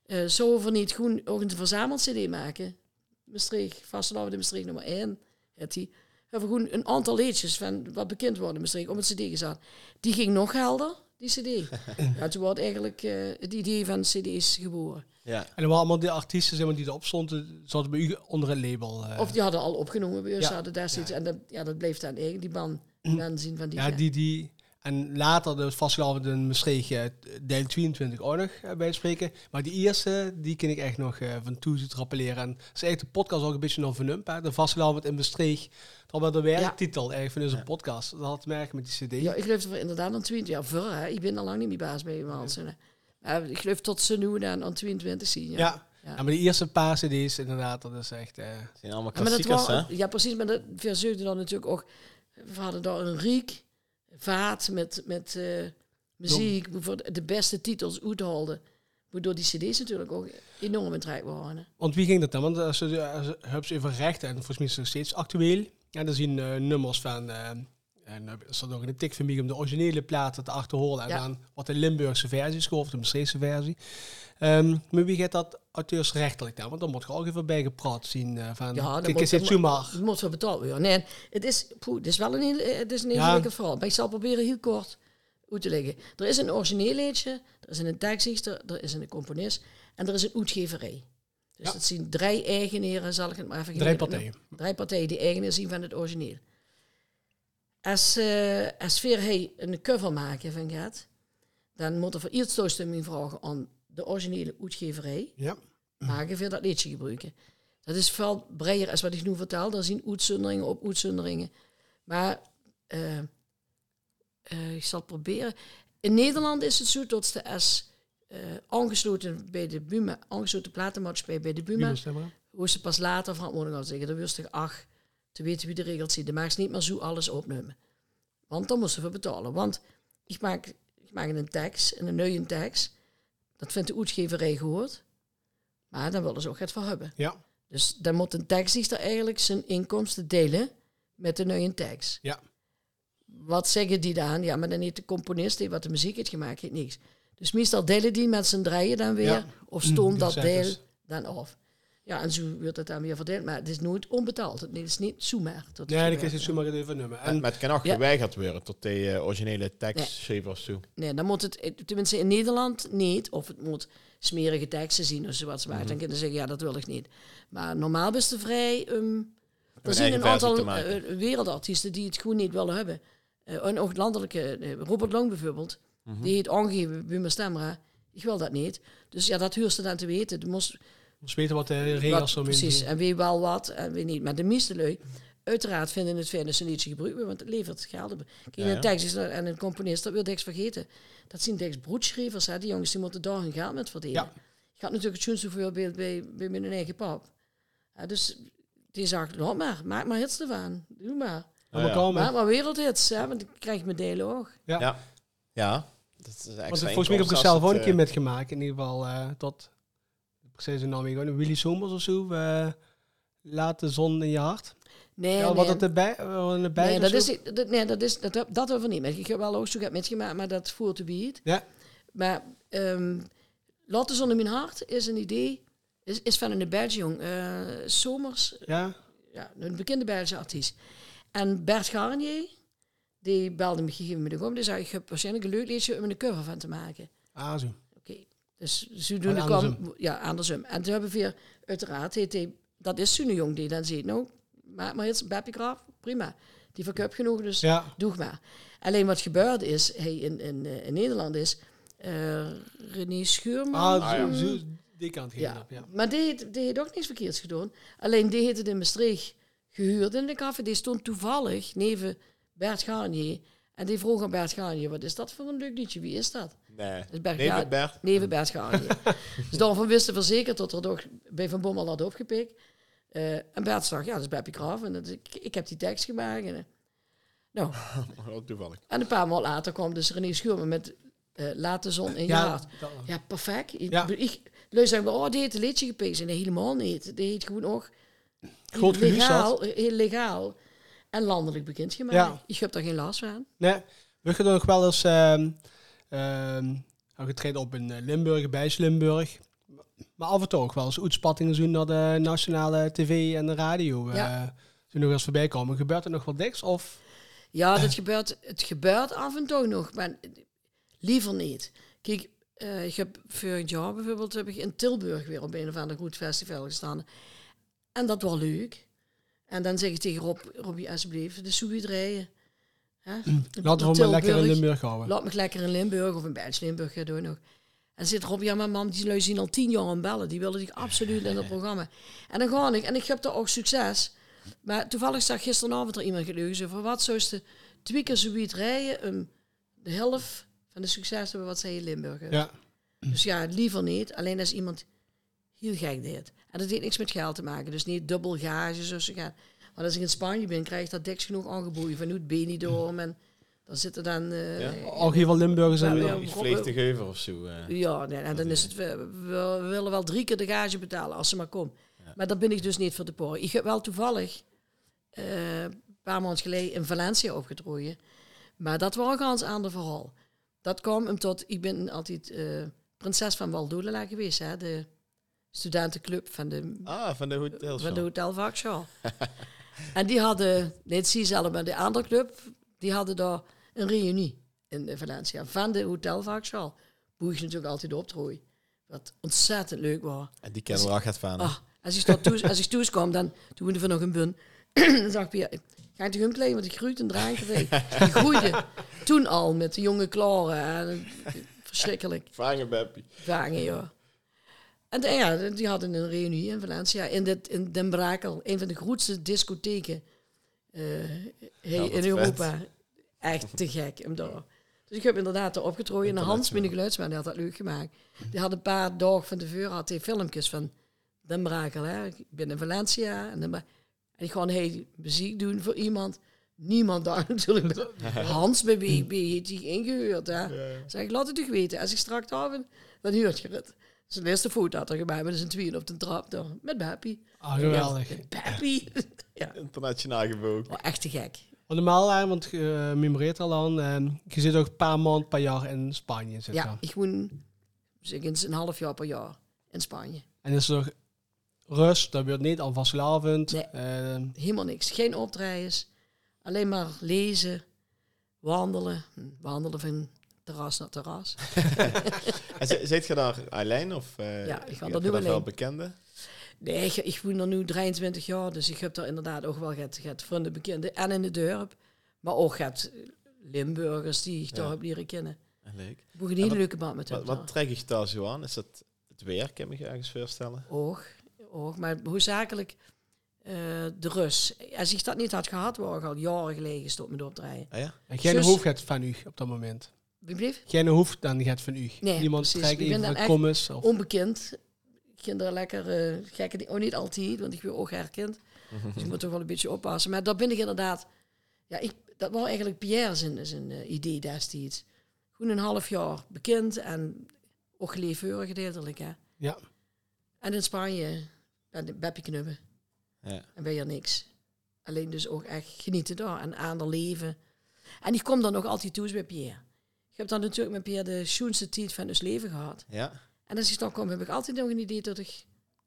Eh zouden we niet gewoon ook een verzameld CD maken? Maastricht, vastelavond in Maastricht nummer 1, het die. We hebben gewoon een aantal liedjes van wat bekend worden in Maastricht op het CD gezet. Die ging nog helder, die CD. ja, toen wordt eigenlijk eh, het idee van CD's geboren. Ja. En er waren allemaal de artiesten zeg maar, die erop stonden, zaten bij u onder het label. eh. Of die hadden al opgenomen bij ons, Ja. hadden destijds. En dat, ja, dat bleef dan eigenlijk, die man, die aanzien van die. ja, die, die. En later de vastelavond in Maastricht, eh, deel 22 ook nog bij spreken. Maar die eerste, die ken ik echt nog eh, van toe te rappelleren. En dat is eigenlijk de podcast ook een beetje nog van Ump. hè. De vastelavond in Maastricht. Dat was de werktitel eigenlijk van deze podcast. Dat had te merken met die cd. Ja, ik geloof dat we inderdaad aan 20 jaar voor, hè. Ik ben al lang niet meer baas bij iemand. Maar ik geloof tot ze nu dan aan 22 zien. Ja. Ja. Ja. Ja. maar die eerste paar cd's inderdaad, dat is echt... eh, zijn allemaal Ja, klassiekers, was, hè? ja, precies. Maar dat verzuigde dan natuurlijk ook. We hadden daar een riek vaat met, met eh, muziek. De beste titels uithaalden. Waardoor die cd's natuurlijk ook enorm in waren. hè. Want wie ging dat dan? Want als je als je hebt even rechten en volgens mij is het nog steeds actueel. Ja, dan zien eh, nummers van... eh, en dan is er nog een tik van mij om de originele platen te achterhoren. En Ja. dan wat de Limburgse versie is, of de Maastrichtse versie. Ehm, maar wie gaat dat auteursrechtelijk dan? Want dan moet je ook even bijgepraat zien uh, van... Ja, kijk, is? Het moet wel betaald worden. Nee, het is, poeh, het is wel een, heel, het is een heel Ja. ingewikkeld verhaal. Maar ik zal proberen heel kort uit te leggen. Er is een origineel liedje, er is een tekstdichter, er is een componist en er is een uitgeverij. Dus Ja. dat zien drie eigenaren, zal ik het maar even Drie partijen. Drie partijen die eigenaar zien van het origineel. Als, eh als hij een cover maken van gaat, dan moet er voor iets toestemming vragen aan de originele uitgeverij Ja. maken voor dat liedje gebruiken. Dat is veel breder als wat ik nu vertel. Daar zien uitzonderingen op uitzonderingen. Maar eh, eh, ik zal het proberen. In Nederland is het zo dat de als aangesloten bij de Buma, aangesloten platenmaatschappij bij de Buma, hoe ze pas later verantwoording gaan zeggen. Dat wist ik, ach, te weten wie de regels zijn. Dan mag ze niet meer zo alles opnemen. Want dan moesten we betalen. Want ik maak, ik maak een tekst, een nieuwe tekst. Dat vindt de uitgeverij gehoord. Maar dan willen ze ook het voor hebben. Ja. Dus dan moet een tekstdichter eigenlijk zijn inkomsten delen met de nieuwe tekst. Ja. Wat zeggen die dan? Ja, maar dan niet de componist die wat de muziek heeft gemaakt, heeft niks. Dus meestal delen die met z'n drieën dan weer. Ja. Of Mm, stond die dat deel cijfers. dan af. Ja, en zo wordt het dan weer verdeeld. Maar het is nooit onbetaald. Het is niet zomaar. tot het Nee, kun je het zomaar even noemen. En, maar het kan ook Ja. geweigerd worden tot de eh, originele tekstschrijvers toe. Nee, dan moet het, eh, tenminste in Nederland niet. Of het moet smerige teksten zien of zoiets. Mm Dan kunnen ze zeggen, ja, dat wil ik niet. Maar normaal is het vrij... Um, er zijn een aantal eh, wereldartiesten die het gewoon niet willen hebben. Eh, en ook landelijke, eh, Robert Long bijvoorbeeld, die heeft aangegeven bij mijn stemra, ik wil dat niet. Dus ja, dat huurt ze dan te weten. Er moest, ons weten wat de regels zo precies, en wie wel wat en wie niet. Maar de meeste lui, uiteraard vinden het fijn dat ze niet gebruiken, want het levert geld op. Kijk, Ja, een ja. tekst is en een componist, dat wil niks vergeten. Dat zijn tekst broedschrijvers, hè. die jongens die moeten daar hun geld met verdienen. Ja. Ik had natuurlijk het schoonste voorbeeld bij, bij mijn eigen pap. Ja, dus die zag, laat maar, maak maar hits ervan. Doe maar. aan ja. Maak met. maar wereldhits, hè, want ik krijg mijn delen ook. Ja. Ja. Ja. Dat is Want volgens mij heb ik er zelf ook een keer eh, metgemaakt. In ieder geval eh, tot, een naam weet ik ook niet, Willy Somers of zo. eh, Laat de zon in je hart. Nee, ja, nee. wat het erbij, wat erbij nee, dat is, dat, nee, dat is, dat, dat hoeven niet. Ik heb wel ook zo metgemaakt, maar dat voert te bied. Ja. Maar ehm Laat de zon in mijn hart is een idee, is, is van een Belgische jong. eh, Somers, Ja, ja, een bekende Belgische artiest. En Bert Garnier, die belde me gegeven moment om. Die zei, ik heb waarschijnlijk een leuk liedje om een cover van te maken. ah zo. Dus zodoende En kwam... Ja, andersom. En toen hebben we weer, uiteraard, heet hij, dat is zo'n jong die dan ziet, nou, maak maar iets, Beppie Graaf, prima. Die verkoopt genoeg, dus Ja, doe maar. Alleen wat gebeurde is, hij in, in, eh, in Nederland is, eh René Schuurman... ah, zo, zo, die kant ging ja. het op, ja. maar die heeft, die heeft ook niks verkeerds gedaan. Alleen die heeft het in Maastricht gehuurd in de café. Die stond toevallig neven Bert Garnier. En die vroeg aan Bert Garnier, wat is dat voor een leuk liedje? Wie is dat? Nee. Bert Nee, Gar- Bert. Garnier. dus daarvan wisten we zeker dat er toch bij Van Bommel had opgepikt. Eh, en Bert zag, ja, dat is Beppie Graaf. En dat, ik, ik heb die tekst gemaakt. En, eh, nou, toevallig. en een paar maal later kwam dus René Schuurman met eh, Laat de zon in je Ja, hart. dat- Ja, perfect. Ik, Ja. ik luister zeggen, oh, die heeft een liedje gepikt. Nee, helemaal niet. Die heeft gewoon Groot gehuurd legaal, heel legaal en landelijk bekend gemaakt. Ja. Ik heb daar geen last van. Nee, we gaan nog wel eens ehm ehm getreden op in eh, Limburg, bij Limburg. Maar af en toe ook wel eens uitspattingen doen naar de nationale tv en de radio. Ja. eh zo nog eens voorbij komen. Gebeurt er nog wat niks? Of Ja, dat gebeurt, het gebeurt af en toe nog, maar liever niet. Kijk, eh, ik heb vorig jaar bijvoorbeeld heb ik in Tilburg weer op een of ander goed festival gestaan. En dat was leuk. En dan zeg ik tegen Rob, Robbie, alsjeblieft, de soebiet rijden. Hè? laten we lekker in Limburg houden. Laat me lekker in Limburg of in Belgisch Limburg gaan doen nog. En dan zit Rob, ja, maar mam, die lui zien al tien jaar aan bellen. Die willen zich absoluut in het programma. En dan ga ik. En ik heb er ook succes. Maar toevallig zag gisteravond er iemand geleugen. Zo van, wat zou ze twee keer zoiets rijden... de helft van de succes hebben wat zij in Limburg. Ja. Dus ja, liever niet. Alleen als iemand heel gek deed. En dat heeft niks met geld te maken. Dus niet dubbel gage zoals ze gaan. Want als ik in Spanje ben, krijg ik dat dik genoeg aangeboeid. Van het Benidorm. En dan zitten dan... eh, Ja? Al geval Limburgers en Ja. Iets geven of zo. eh. Ja, nee, en dan is het, we, willen wel drie keer de gage betalen als ze maar komt. Maar dat ben ik dus niet voor de poren. Ik heb wel toevallig eh, een paar maanden geleden in Valencia opgetrooien. Maar dat was een ganz ander verhaal. Dat kwam omdat ik ben altijd eh, prinses van Waldolala geweest, hè, de studentenclub van de, Ah, van de van de. en die hadden, niet zie zelf, maar de andere club, die hadden daar een reunie in Valencia van de Hotel Vakshaw. Boeg je natuurlijk altijd optrooien. Wat ontzettend leuk was. En die kennen we al gaat van. Ah, als ik toe, als ik thuis kwam, dan toen we nog een bun. dan zag ik weer, ga ik de gum kleden, want ik groeit een draai kreeg. Die groeide toen al met de jonge klaren. En, verschrikkelijk. Vangen, Beppie. Vangen, ja. En de- ja, die hadden een reunie in Valencia, in, dit, in Den Brakel, een van de grootste discotheken eh, hey, in vet. Europa. Echt te gek om daar. Dus ik heb inderdaad daar opgetrooien. En Hans, mijn geluidsman, die had dat leuk gemaakt. Die had een paar dagen van tevoren had hij filmpjes van Den Brakel. Hè. Ik ben in Valencia. En, En ik ga een hele muziek doen voor iemand. Niemand daar natuurlijk. Hans bij wie, wie heeft die ingehuurd? Hè? Zeg ik, laat het toch weten. Als ik straks ben, dan huurt je het. Dus de eerste foto had er gemaakt met zijn tweeën op de trap. Met Bappie. Ah, geweldig. Met Bappie. ja, Internationaal gebogen. wel echt te gek. Want normaal, want je uh, memoreert al aan, eh, je zit ook een paar maanden per jaar in Spanje. Zit Ja, ik woon zeg, een half jaar per jaar in Spanje. En is er rust, dat wordt niet aan vastelavond. Nee. Eh, Helemaal niks. Geen optredens. Alleen maar lezen, wandelen. Hm, Wandelen van terras naar terras. En zit je daar alleen of eh, Ja, ik ga daar je nu daar alleen. bekenden? Nee, ik, ik woon er nu 23 jaar, dus ik heb daar inderdaad ook wel het, het vrienden bekenden. En in de dorp. Maar ook het Limburgers die ik daar Ja. heb leren kennen. Ah, Leuk. Ik heb een hele leuke band met hem. Wat, wat trek ik daar zo aan? Is dat het weer? Kan ik me ergens voorstellen? Oog, oog. Maar hoezakelijk eh de rust. Als ik dat niet had gehad, was ik al jaren geleden gestopt met opdraaien. Ah ja? en geen Zus- hoofd van u op dat moment. Geen hoofd dan gaat van u. Nee, Iemand precies. trekt Ik ben even van echt commas. Of, Onbekend. Kinderen lekker uh, gekke dingen. Oh, niet altijd, want ik ben ook herkend. Dus ik moet toch wel een beetje oppassen. Maar daar ben ik inderdaad... Ja, ik, dat was eigenlijk Pierre zijn, zijn eh, idee destijds. Gewoon een half jaar bekend en ook geleefd gedeeltelijk, hè. ja. En in Spanje ben, ben je knubben. Ja. En ben je niks. Alleen dus ook echt genieten daar en aan het leven. En ik kom dan nog altijd toe bij Pierre. Ik heb dan natuurlijk met Pierre de schoonste tijd van ons leven gehad. Ja? En als ik dan kom, heb ik altijd nog een idee dat ik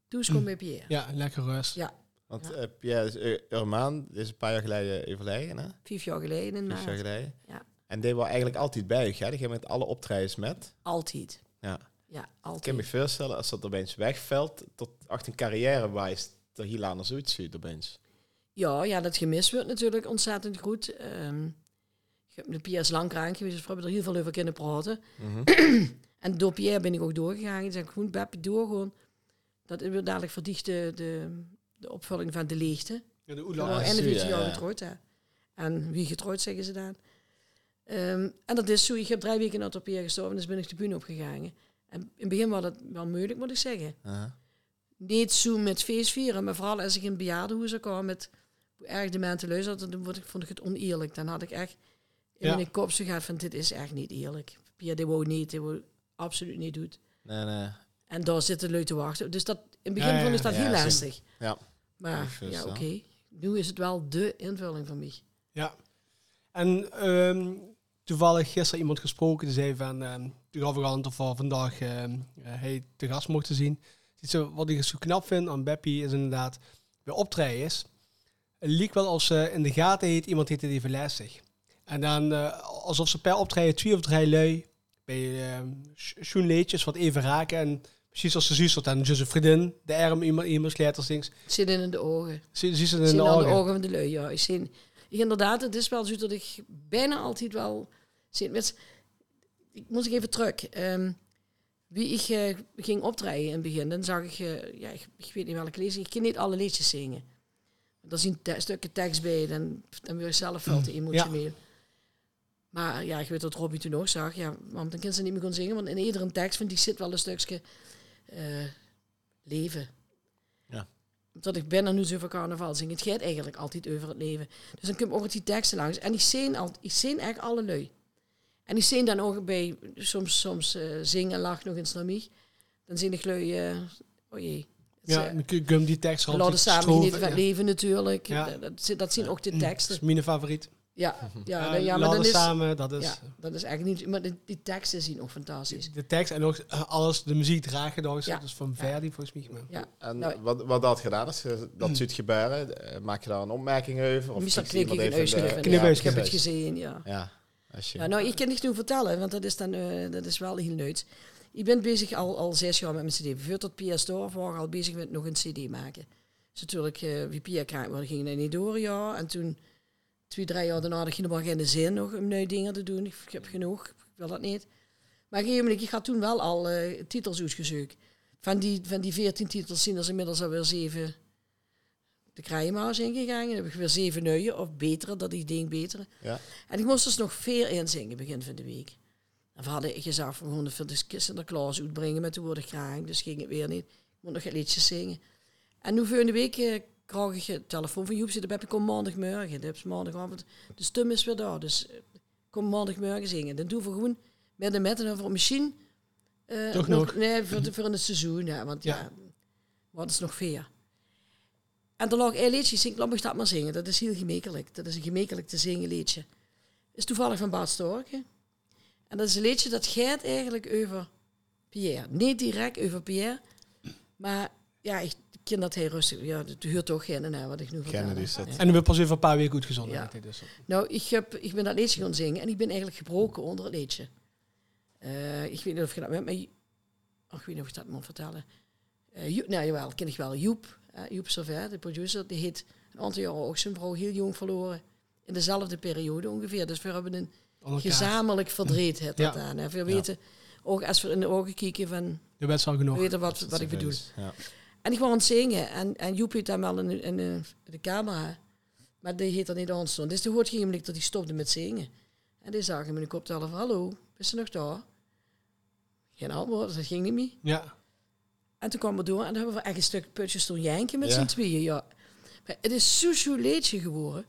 thuis kom bij Pierre. ja, lekker rust. Ja, Want Ja. eh Pierre Urmaan is een paar jaar geleden overleden, hè? vijf jaar geleden in Vijf jaar geleden. Ja. En die was eigenlijk altijd bij je, hè? Die ging met alle optredens met. Altijd. Ja. Ja, Ik kan me altijd. voorstellen, als dat opeens wegvalt, tot achter een carrière wijst, er heel anders uitziet opeens. Ja, ja, dat gemis wordt natuurlijk ontzettend goed. Ehm heb met Pierre is lang krank geweest, dus we hebben er heel veel over kunnen praten. en door Pierre ben ik ook doorgegaan. Ik zeg gewoon, Beppe, door gewoon. Dat is weer dadelijk verdicht de, de, de opvulling van de leegte. Ja, de oela. en de zie je, 14 jaar ja. getrouwd, hè. En wie getrouwd, zeggen ze dan. Ehm, en dat is zo, ik heb drie weken op Pierre gestorven, dus ben ik de bühne opgegaan. En in het begin was dat wel moeilijk, moet ik zeggen. Aha. Niet zo met feestvieren, maar vooral als ik in bejaardenhuizen kwam met hoe erg de mensen luisterden, dan vond ik het oneerlijk. Dan had ik echt in Ja. mijn kop zo gehad van, dit is echt niet eerlijk. Pierre, dit wou niet, dit wou absoluut niet doen. Nee, nee. En daar zitten lui te wachten. Dus dat, in het begin Ja, ja, vond ik dat ja, heel lastig. Ja. Maar ja, oké. Nu is het wel de invulling van mij. Ja. En ehm, toevallig gisteren iemand gesproken die zei van, ehm toen gaf ik aan of we vandaag ehm, eh, hij te gast mochten zien. Zei, Wat ik zo knap vind aan Beppie is inderdaad, bij optreden is, het lijkt wel als ze in de gaten heeft, iemand heeft het even lastig. En dan uh, alsof ze per optreden twee of drie lui bij uh, wat even raken. En precies als ze zuistert en dus een vriendin, de arm iemand, iemand letters links. Het zit in de ogen. Het in zit de ogen. de ogen van de lui, ja. Ik zie, inderdaad, het is wel zo dat ik bijna altijd wel... Zie, met, ik moet ik even terug. Ehm, wie ik eh, ging optreden in het begin, dan zag ik... eh, ja, ik, ik weet niet welke lezen. Ik kan niet alle liedjes zingen. Er zien te stukken tekst bij, dan, dan word je zelf veel te emotioneel. Maar ja, ik weet dat Robbie toen ook zag. Ja, want dan kan ze niet meer gaan zingen. Want in iedere tekst van die zit wel een stukje eh, leven. Ja. Dat ik ben er nu zo voor carnaval zing. Het gaat eigenlijk altijd over het leven. Dus dan kom ik ook die teksten langs. En die zien, al, die zien echt alle lui. En die zien dan ook bij, soms, soms uh, zingen, lach nog eens naar mij. Dan zing ik lui, uh, oh jee. Ja, uh, gum die tekst We laten samen het ja. leven natuurlijk. Ja. Dat, dat, dat zien ook de teksten. Dat is mijn favoriet. Ja, ja, Ja, dan, ja maar dan is, samen, dat is... ja, dat is eigenlijk niet... Maar de, die teksten zien ook fantastisch. De tekst en ook uh, alles, de muziek dragen nog eens. Ja. Dat is van Verdi volgens mij. Maar. Ja. En Nou, wat, wat dat gedaan is, dat ziet gebeuren, eh, maak je daar een opmerking over? Of Misschien klik ik een Ja, ik heb het gezien, ja. Ja, als je... ja. Nou, ik kan niet nu vertellen, want dat is dan uh, dat is wel heel leuk. Ik ben bezig al, al zes jaar met mijn cd. Voor tot Pia waren al bezig met nog een cd maken. Dus natuurlijk, uh, wie Pia krijgt, we gingen niet door, ja. En toen, twee, drie jaar daarna, had ik nog geen zin nog om nieuwe dingen te doen. Ik heb genoeg, ik wil dat niet. Maar gegeven ik had toen wel al uh, titels uitgezocht. Van die, van die veertien titels zien er inmiddels alweer zeven de krijgenmaus ingegaan. Dan heb ik weer zeven nieuwe, of betere, dat ik denk betere. Ja. En ik moest dus nog vier inzingen begin van de week. En we hadden gezegd, we gaan de Sinterklaas uitbrengen met de woorden graag. Dus ging het weer niet. Ik moet nog een liedje zingen. En nu voor de week uh, krijg een telefoon van Joep, dat heb ik om maandagmorgen. Dat heb maandagavond. De stem is weer daar, dus eh, kom maandagmorgen zingen. Dan doen we gewoon met de met en over misschien. eh, Toch nog? Nee, voor, de- voor in het seizoen, ja. Want ja, Ja. wat is nog veer? En dan lag een liedje, zing, laat me dat maar zingen. Dat is heel gemakkelijk. Dat is een gemakkelijk te zingen liedje. Is toevallig van Bart Storke. En dat is een liedje dat gaat eigenlijk over Pierre. Niet direct over Pierre, maar ja, ik ken dat heel rustig. Ja, dat huurt toch geen naar wat ik nu vertel. Ja. En we pas even een paar weken goed gezonden. Ja. Dus. Nou, ik, heb, ik ben dat liedje gaan zingen en ik ben eigenlijk gebroken onder het liedje. Eh, ik weet niet of je dat met mij... Ach, ik weet niet of ik dat moet vertellen. Eh Joep, nou jawel, ken ik wel. Joep, Joep Servet, de producer, die heeft een aantal jaren ook zijn vrouw heel jong verloren. In dezelfde periode ongeveer. Dus we hebben een gezamenlijk verdriet het Ja. aan. hè. We weten, ook als we in de ogen kijken van, De wet is al we genoeg. weten wat, wat ik bedoel. Ja. En ik was aan het zingen en, en Joep heeft dan wel in, de- in de, de camera. Maar die heeft er niet aan staan. Dus hoort geen moment dat hij stopte met zingen. En die zag hem in de koptelefoon. Hallo, is ze nog daar? Geen antwoord, dat ging niet meer. Ja. En toen kwam we door en dan hebben we echt een stuk putjes toen janken met Ja. z'n tweeën. Ja. Maar het is zo'n liedje geworden.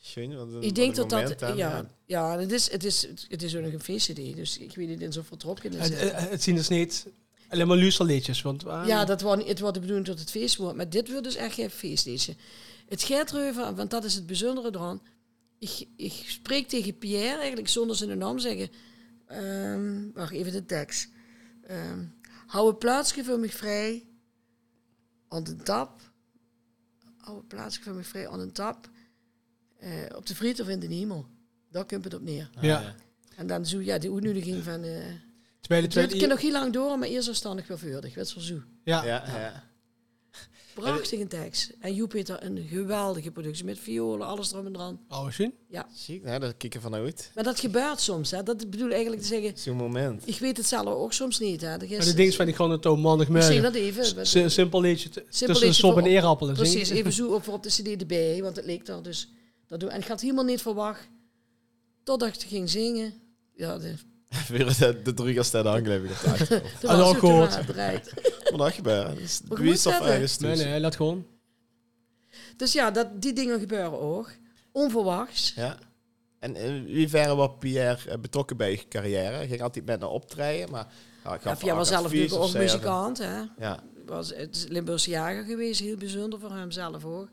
Schön, een- Ik denk wat dat een dat... Ja, ja het, is, het, is, het is ook nog een feestcd. Dus ik weet niet in zoveel. Het, het, het zien dus niet alleen maar luisterliedjes. Want ah, Ja, dat was, niet- het was de bedoeling tot het feest wordt. Maar dit wordt dus echt geen feestliedje. Het gaat erover, want dat is het bijzondere eraan. Ik, ik spreek tegen Pierre eigenlijk zonder zijn naam zeggen. ehm, wacht even de tekst. Ehm, hou een plaatsje voor mij vrij aan de tap. Hou een plaatsje voor mij vrij aan de tap. eh, op de friet of in de hemel. Daar komt het op neer. ja. En dan zo, ja, die uitnodiging van... eh Terwijl het nog heel lang door, maar eerst verstandig wel. Weet je wel zo. Ja. Ja, ja. Prachtige tekst. En daar een geweldige productie met violen, alles erop en eraan. Oh, zien? Zie ik, nou, daar kijk ik vanuit. Maar dat gebeurt soms. Hè. Dat bedoel ik eigenlijk te zeggen, Zo'n moment. ik weet het zelf ook soms niet. Hè. Dat is- Maar de ding is van, ik gewoon het ik zeg maandagmorgen. dat even. S- Simpel liedje tussen een liedje sop en voor- eerappel. en Precies, even zo op, voor op de cd erbij, want het leek daar dus. Dat doen. En ik had helemaal niet verwacht, totdat ik ging zingen. Ja, de, Weer de, gasten aangeleverd op de het toen gehoord. Wat? Dat is bewijs of ergens Nee, toes. nee, laat gewoon. Dus ja, dat, die dingen gebeuren ook. Onverwachts. Ja. En in hoeverre was Pierre eh, betrokken bij je carrière? Hij ging altijd met naar optreden, maar... Ja, ik Ja, gaf Pierre was zelf natuurlijk ook muzikant. Hè. Ja, was het is Limburgse jager geweest, heel bijzonder voor hem zelf ook.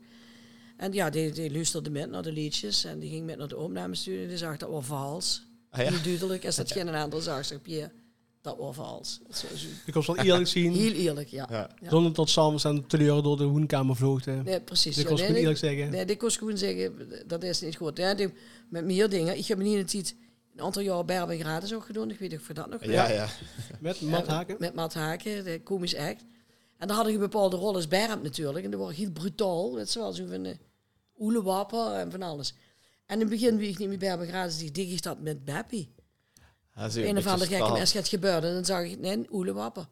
En ja, die, die luisterde met naar de liedjes en die ging met naar de opnamestudio en die zag dat was vals. Ah, ja. Heel duidelijk, als dat geen ander zag, zeg Pierre, dat was vals. Is Ik kon wel eerlijk zien. Heel eerlijk, ja. Ja. Ja. Zonder tot Sam en teleur door de hoenkamer vloogde. Nee, precies. Ik ja, kon nee, nee, eerlijk zeggen. nee, ik kon gewoon zeggen, dat is niet goed. Ja, die- met meer dingen. Ik heb niet in het tijd een aantal jaar Berben gratis ook gedaan. Ik weet niet of je dat nog Ja, ja. Met Matt Haken. Met Matt Haken, de komisch act. En dan had ik een bepaalde rol als Bernd natuurlijk. En dat was heel brutaal. Weet je wel, zo van oelewapper en van alles. En in het begin, wie ik niet meer Berben gratis, die dik is dat met Beppie. Is Een of andere gekke mes gaat gebeuren. En dan zag ik, nee, oelewapper.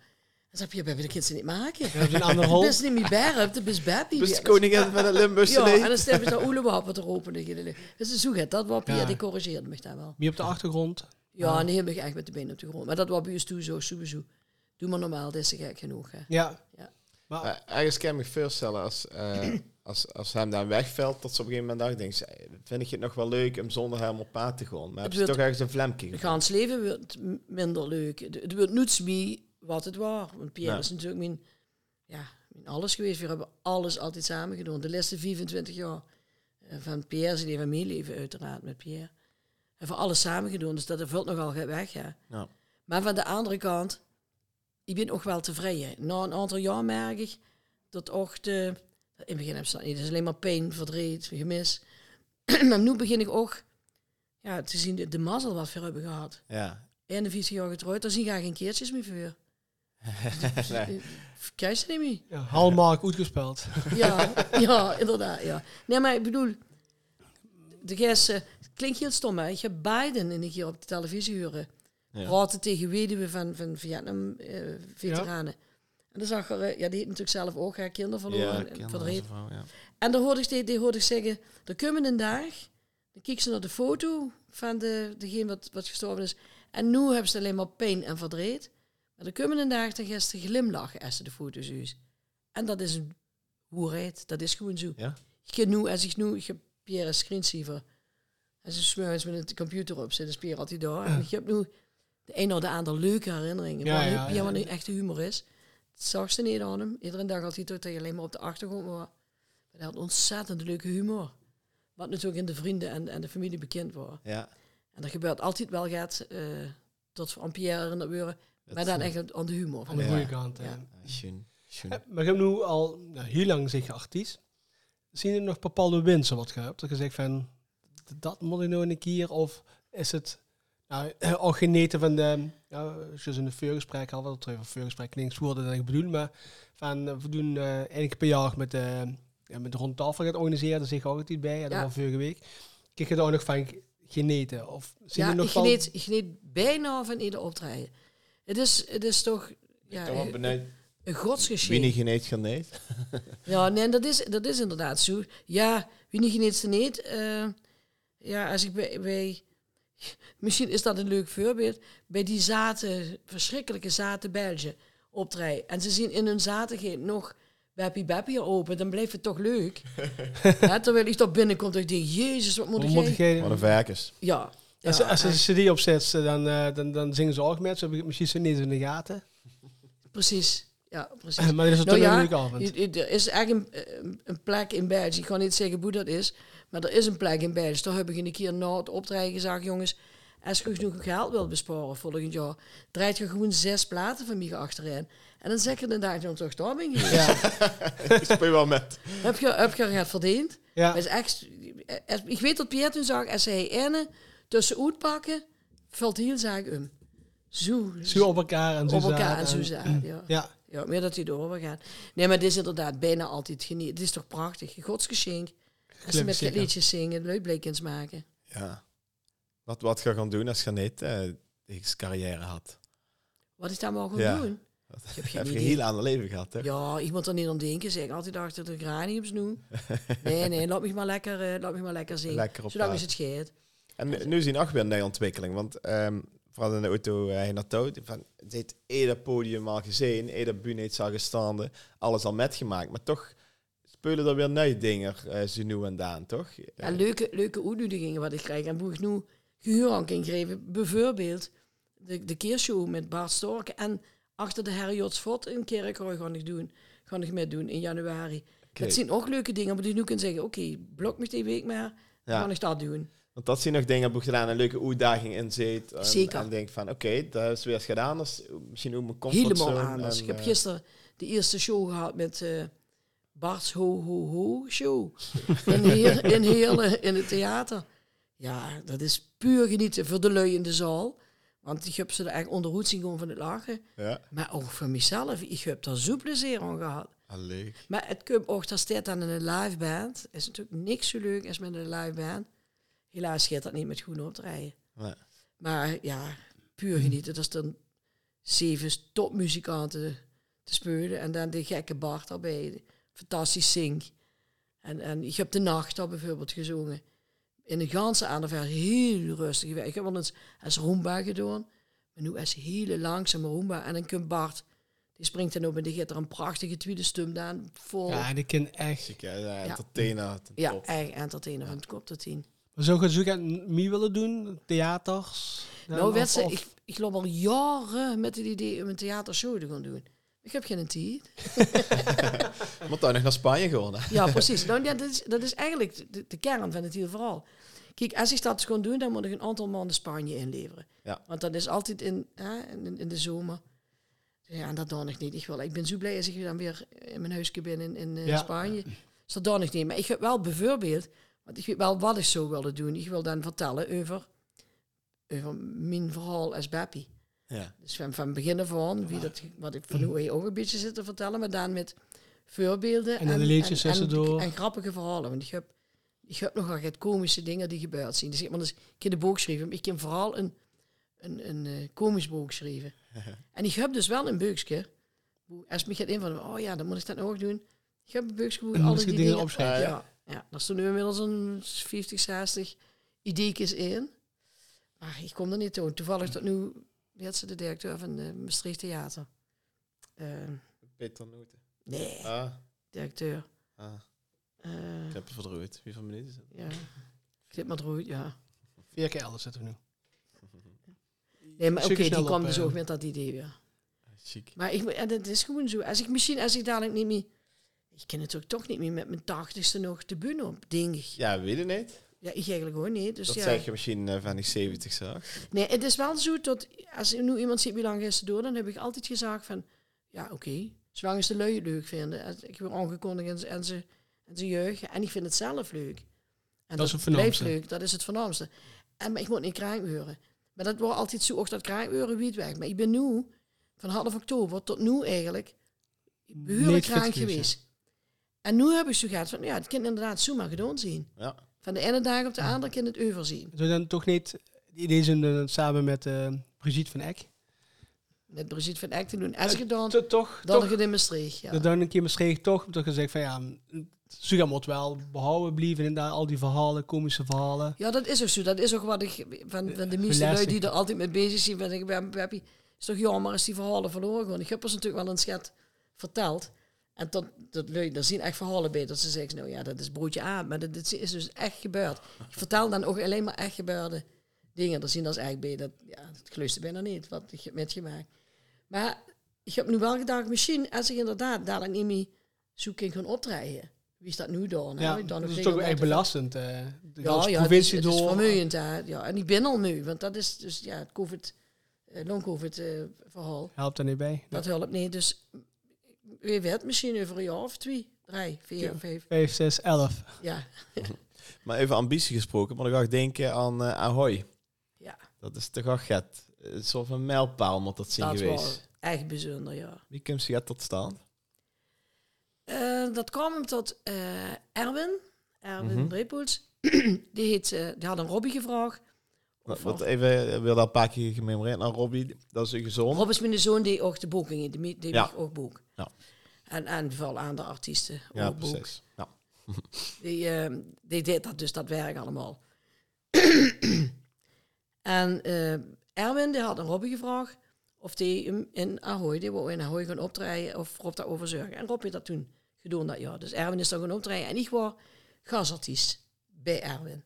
Dan zei je, Beppie, dat kind ze niet maken. Je hebt een andere rol. Het is niet meer Bernd, het is Beppie. Dus de koningin van het Limburgse Ja, en dan stem je daar oelewapper te roepen. Dus zo gaat dat was Pierre, Ja. die corrigeerde me daar wel. Wie op de achtergrond. Ja, en die heb ik echt met de benen op de grond. Maar dat bij ons toe zo, sowieso. Doe maar normaal, dat is gek genoeg. Hè. Ja. Ja. Maar Maar ergens kan ik me voorstellen als, eh, als, als hem dan wegvalt, dat ze op een gegeven moment dacht, denk ze, vind ik het nog wel leuk om zonder hem op paard te gaan. Maar heb je toch ergens een Het gevoeld? Gans leven wordt minder leuk. Het- Het wordt niets meer wat het was. Want Pierre Ja. is natuurlijk mijn, ja, mijn alles geweest. We hebben alles altijd samen gedaan. De laatste 24 jaar eh, van Pierre zijn leven uiteraard met Pierre. En voor alles samen gedaan. Dus dat vult nogal weg. Ja. Ja. Maar van de andere kant, ik ben ook wel tevreden. Na een aantal jaar merk ik dat ook de... In het begin heb je dat niet. Het is alleen maar pijn, verdriet, gemis. maar nu begin ik ook ja, te zien de, de mazzel wat we hebben gehad. Ja. En de 40 jaar getrouwd, daar zie je geen keertjes meer voor. Nee. Krijg je niet meer? ja, Halmark uitgespeeld. Ja, ja, inderdaad, ja. Nee, maar ik bedoel, de gast, eh, het klinkt heel stom, hè. Ik heb Biden een keer op de televisie horen Ja. praten tegen weduwen van, van Vietnam-veteranen. En dan zag er, eh, ja, die heeft natuurlijk zelf ook haar kinderen verloren Ja, en kinderen verdriet. en vrouw, ja. En dan hoorde ik, die, die hoorde ik zeggen, er komen een dag, dan kijken ze naar de foto van de, degene wat, wat gestorven is. En nu hebben ze alleen maar pijn en verdriet. Maar de komende dag dan gaan ze glimlachen als ze de foto zien. En dat is een hoerheid. Dat is gewoon zo. Ja? Heb nu, als ik nu, ik heb Pierre een screensaver. Als ik s'morgens met de computer op zit, is Pierre altijd daar. En ik heb nu de een of de andere leuke herinneringen. Ja, Ja, ja, ja, ja. wat een echte humor is. Dat zag ze niet aan hem. Iedere dag had hij tot hij alleen maar op de achtergrond was. Maar hij had ontzettend leuke humor. Wat natuurlijk in de vrienden en, en de familie bekend was. Ja. En dat gebeurt altijd wel gaat, eh tot aan Pierre herinnerd worden. Maar dan echt aan de humor. Aan de goede kant. Ja. Eh, Maar je hebt nu al nou, heel lang je artiest. Zie je nog bepaalde winsten wat je hebt? Dat je zegt van, dat moet ik nog een keer. Of is het nou, ook geneten van de, ja, zoals in een voorgesprek hadden, dat even een voorgesprek niks woorden dan ik bedoel, maar van, eh, we doen eh één keer per jaar met de, ja, met de rondtafel gaat organiseren, daar ik ook altijd bij, ja, dat was vorige week. Kijk je daar ook nog van geneten? Of Ja, nog ik geniet, ik geniet bijna van ieder optreden. Het is, het is toch ja, een, godsgeschenk. Wie niet geneet, geneet. Ja, nee, dat is, dat is inderdaad zo. Ja, wie niet geniet ze niet. Eh, ja, als ik bij, bij... Misschien is dat een leuk voorbeeld. Bij die zaten, verschrikkelijke zaten Belgen optreden. En ze zien in hun zatigheid nog Beppie Beppie open. Dan blijft het toch leuk. ja, terwijl ik toch binnenkom en ik denk, jezus, wat moet Wat ik jij- Wat een verkers. Ja. Als, ja, als ze een cd opzet, dan, eh, dan, dan zingen ze ook met. Ze hebben misschien ze niet in de gaten. precies. Ja, precies. maar dat is het Nou toch ja, een leuke avond. Er is echt een, een- een plek in België. Ik kan niet zeggen hoe dat is. Maar er is een plek in België. Daar heb ik een keer na het optreden gezegd... Jongens, als je genoeg geld wilt besparen volgend jaar... draait je gewoon zes platen van mij achterin. En dan zeg je de dag dan toch daar ben je. Ja, Ik speel wel met. heb, je, heb je het verdiend? ja. Maar is echt, als- ik weet dat Pierre toen zag... Als hij ene tussen uitpakken... valt heel zaak om. Zo. Zo op elkaar en zo op elkaar en zo zaten, ja. Ja, Ja, meer dat hij erover gaat. Nee, maar het is inderdaad bijna altijd geniet. Het is toch prachtig. Godsgeschenk. Als ze met liedjes zingen, luidblikens maken. Ja. Wat, wat ga je gaan doen als je niet eh deze carrière had? Wat is daar mogen Ja. doen? Wat, Ik heb geen heb je heel ander leven gehad, hè? Ja, ik moet er niet aan denken. Zeg altijd achter de graniums nu. Nee, nee, laat me maar lekker, eh, laat me maar lekker zingen. Lekker op Zolang pad. is het geet. En nu- nu zien we ook weer een nieuwe ontwikkeling. Want ehm vooral in de auto uh, heen naartoe, van dit ieder podium al gezien, ieder bühne al gestaan, alles al metgemaakt. Maar toch spelen er weer nieuwe dingen, eh zo nu en dan, toch? Ja, leuke, leuke uitnodigingen wat ik krijg. En hoe ik nu gehuur aan kan geven. Bijvoorbeeld de, de keershow met Bart Stork. En achter de Herjotsfort in Kerkrooi ga ik doen. Ga ik mee doen in januari. Oké. Dat zijn ook leuke dingen, maar die nu kan zeggen, oké, blok me die week maar, dan Ja. kan ik dat doen. Want dat zijn nog dingen je dan een leuke uitdaging in zit. En, Zeker. En denk van, oké, dat is weer eens gedaan. Dat is misschien ook mijn Helemaal comfortzone. anders. en, ik heb eh, gisteren de eerste show gehad met eh Bart's Ho Ho Ho Show. in, Heer, in Heerlen, in het theater. Ja, dat is puur genieten voor de lui in de zaal. Want ik heb ze er echt onderhoed zien gewoon van het lachen. Ja, Maar ook voor mezelf. Ik heb daar zo plezier aan gehad. allee. Maar het komt ook, daar staat in een live band. is natuurlijk niks zo leuk als met een live band. Helaas gaat dat niet met goed optreden. Nee. Maar ja, puur genieten. Dat is dan zeven topmuzikanten te spelen. En dan de gekke Bart erbij. Fantastisch zing. En, en ik heb de nacht al bijvoorbeeld gezongen. In een ganse aanval heel rustig. Ik heb wel eens als Roomba gedaan. Maar nu is hele langzame Roomba. En dan komt Bart. Die springt dan op en die gaat er een prachtige tweede stum aan. Vol. ja, en ik ken echt. Ziek, hè? Ja, entertainer. ten Ja, top. echt entertainer van het kop tot tien. Maar zou je zo gaan mee willen doen? Theaters? Nou, of- werd ze, ik, ik loop al jaren met het idee om een theatershow te gaan doen. Ik heb geen tijd. Moet dan nog naar Spanje gewoon, hè? Ja, precies. Nou, ja, dat, is, dat is eigenlijk de, de kern van het hele verhaal. Kijk, als ik dat gewoon doen, dan moet ik een aantal maanden Spanje inleveren. Ja. Want dat is altijd in, hè, in, in de zomer. Ja, en dat dan nog niet. Ik, wil, ik ben zo blij als ik dan weer in mijn huisje ben in, in eh, Ja. Spanje. Dus dat dan nog niet. Maar ik heb wel bijvoorbeeld, want ik weet wel wat ik zo wilde doen. Ik wil dan vertellen over, over mijn verhaal als Beppie. Ja. Dus van, van begin af aan, wie dat, wat ik van nu ook een beetje zit te vertellen, maar dan met voorbeelden En dan de liedjes en, en, grappige verhalen. Want ik heb, ik heb nogal wat komische dingen die gebeurd zijn. Dus ik, dus, ik heb de boek geschreven, maar ik heb vooral een, een, een eh, komisch boek geschreven. en ik heb dus wel een hoe- Als me gaat in van, oh ja, dan moet ik dat ook doen. Ik heb een hoe En alle je die dingen dingen opschrijven? Ja, ja, daar staan nu inmiddels een 50, 60 ideetjes in. Maar ik kom er niet toe. Toevallig tot nu werd ze de directeur van de Maastricht Theater. Eh, Peter Noten. nee, Ah, directeur. Ah, Eh, ik heb het verdrooid. Wie van minuut is het? ja. Knip maar ja. Vier keer elders zitten we nu. Nee, maar oké, die kwam dus eh. ook met dat idee weer. Chic. Maar ik, en het is gewoon zo. Als ik misschien, als ik dadelijk niet meer... Ik ken het ook toch niet meer met mijn tachtigste nog de bühne op, denk ik. Ja, weet je niet. Ja, ik eigenlijk gewoon niet. Dus dat ja. zeg je misschien eh, van die 70 zag. Nee, het is wel zo dat als nu iemand ziet wie lang is ze door, dan heb ik altijd gezegd van, ja oké, zolang ze de lui het leuk vinden. Ik word aangekondigd en ze, en ze, en ze juichen en ik vind het zelf leuk. En Dat is het blijft voornaamste. leuk, dat is het voornaamste. En maar ik moet niet kraaiuren. Maar dat wordt altijd zo, ook dat wie het weg. Maar ik ben nu, van half oktober tot nu eigenlijk, fit kraai geweest. En nu heb ik zo gehad van, ja, het kind inderdaad zo maar gedaan zien. Ja. Van de ene dag op de andere kind het over zien. Zou je dan toch niet het idee zijn eh, samen met eh, Brigitte van Eck? Met Brigitte van Eck te doen. Als ik het dan, To- toch? dan toch in Maastricht, ja. Dan een keer misschien toch toch gezegd van ja, Suga moet wel behouden blijven en daar al die verhalen, komische verhalen. Ja, dat is ook zo. Dat is ook wat ik van, van de meeste Gelastig. lui die er altijd mee bezig zijn. Van, ik ben, je, is toch jammer als die verhalen verloren gaan. Ik heb ons natuurlijk wel een schat verteld. En tot, dat lui, daar zien echt verhalen bij. Dat ze zeggen, nou ja, dat is broodje aan. Maar dat, dit is dus echt gebeurd. Ik vertel dan ook alleen maar echt gebeurde dingen. Daar zien dat echt bij. Dat, ja, dat geluisterd bijna niet, wat ik heb metgemaakt. Maar ik heb nu wel gedacht, misschien als ik inderdaad dadelijk niet meer zoek in gaan optreden. Wie is dat nu dan? Ja, dan dat is toch echt belastend. eh de ja, ja, het is, provincie het is door. vermoeiend. Hè. Ja, en ik ben al moe, want dat is dus ja, het COVID, eh, long-COVID eh, verhaal. Helpt er niet bij. Dat helpt niet. Dus wie weet, misschien over een jaar of twee, drie, vier, Ja. vijf. 5, 6, 11. Ja, Maar even ambitie gesproken, maar dan ga ik denken aan eh Ahoy. ja Dat is toch het, een soort van mijlpaal moet dat zien dat geweest. echt bijzonder, ja. Wie komt zich tot staan? Eh, dat kwam hem tot eh, Erwin, Erwin. Brepoels. die, heet, die had een Robbie gevraagd. Wat, even, ik wil dat een paar keer gememoreerd naar Robbie. Dat is een gezond. Rob is mijn zoon die ook de boekingen, die, die Ja. ja. ook boek. Ja. En, en vooral aan de artiesten Ja, ook precies. Ja. Die, eh, die deed dat dus, dat werk allemaal. en eh, Erwin, die had een Robbie gevraagd of die hem in Ahoy, die wou in Ahoy gaan optreden, of Rob daarover zorgen. En Rob heeft dat toen gedaan dat jaar. Dus Erwin is dan gaan optreden en ik was gasartiest bij Erwin.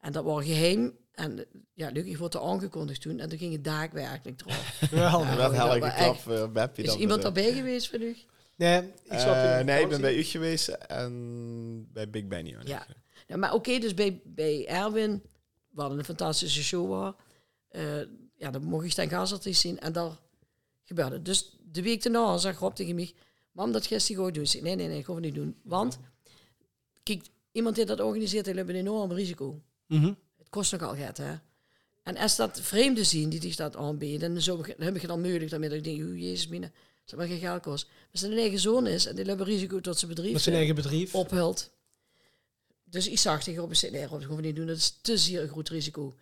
En dat was geheim. En eh, ja, gelukkig wordt er aangekondigd toen. En toen ging het daadwerkelijk erop. Wel. Ja. Dat ik klap, echt- uh, Beppie Is dan iemand daarbij geweest van u? Nee, ik Eh, nee, ik ben bij u geweest en bij Big Benny. ook. Ja. Ja, maar oké, dus bij, bij Erwin, we hadden een fantastische show waar. eh, ja, dan mocht ik dan gasartiest zien en daar gebeurde. het. Dus de week daarna zag Rob tegen mij, mam, dat gisteren gewoon doen. Ik zei, nee, nee, nee, ik ga het niet doen. Want, kijk, iemand die dat organiseert, die heeft een enorm risico. Mhm. Het kost nogal geld, hè. En als dat vreemden zien die zich dat aanbieden, dan, heb je dan moeilijk daarmee. Dat ik denk, oeh, jezus mine, dat maar geen geld kost. Maar als het een eigen zoon is en die hebben risico tot zijn bedrijf Met zijn eigen bedrijf. ophult. Dus ik zag tegen Rob, ik zei, nee Rob, dat gaan we niet doen. Dat is te zeer een groot risico.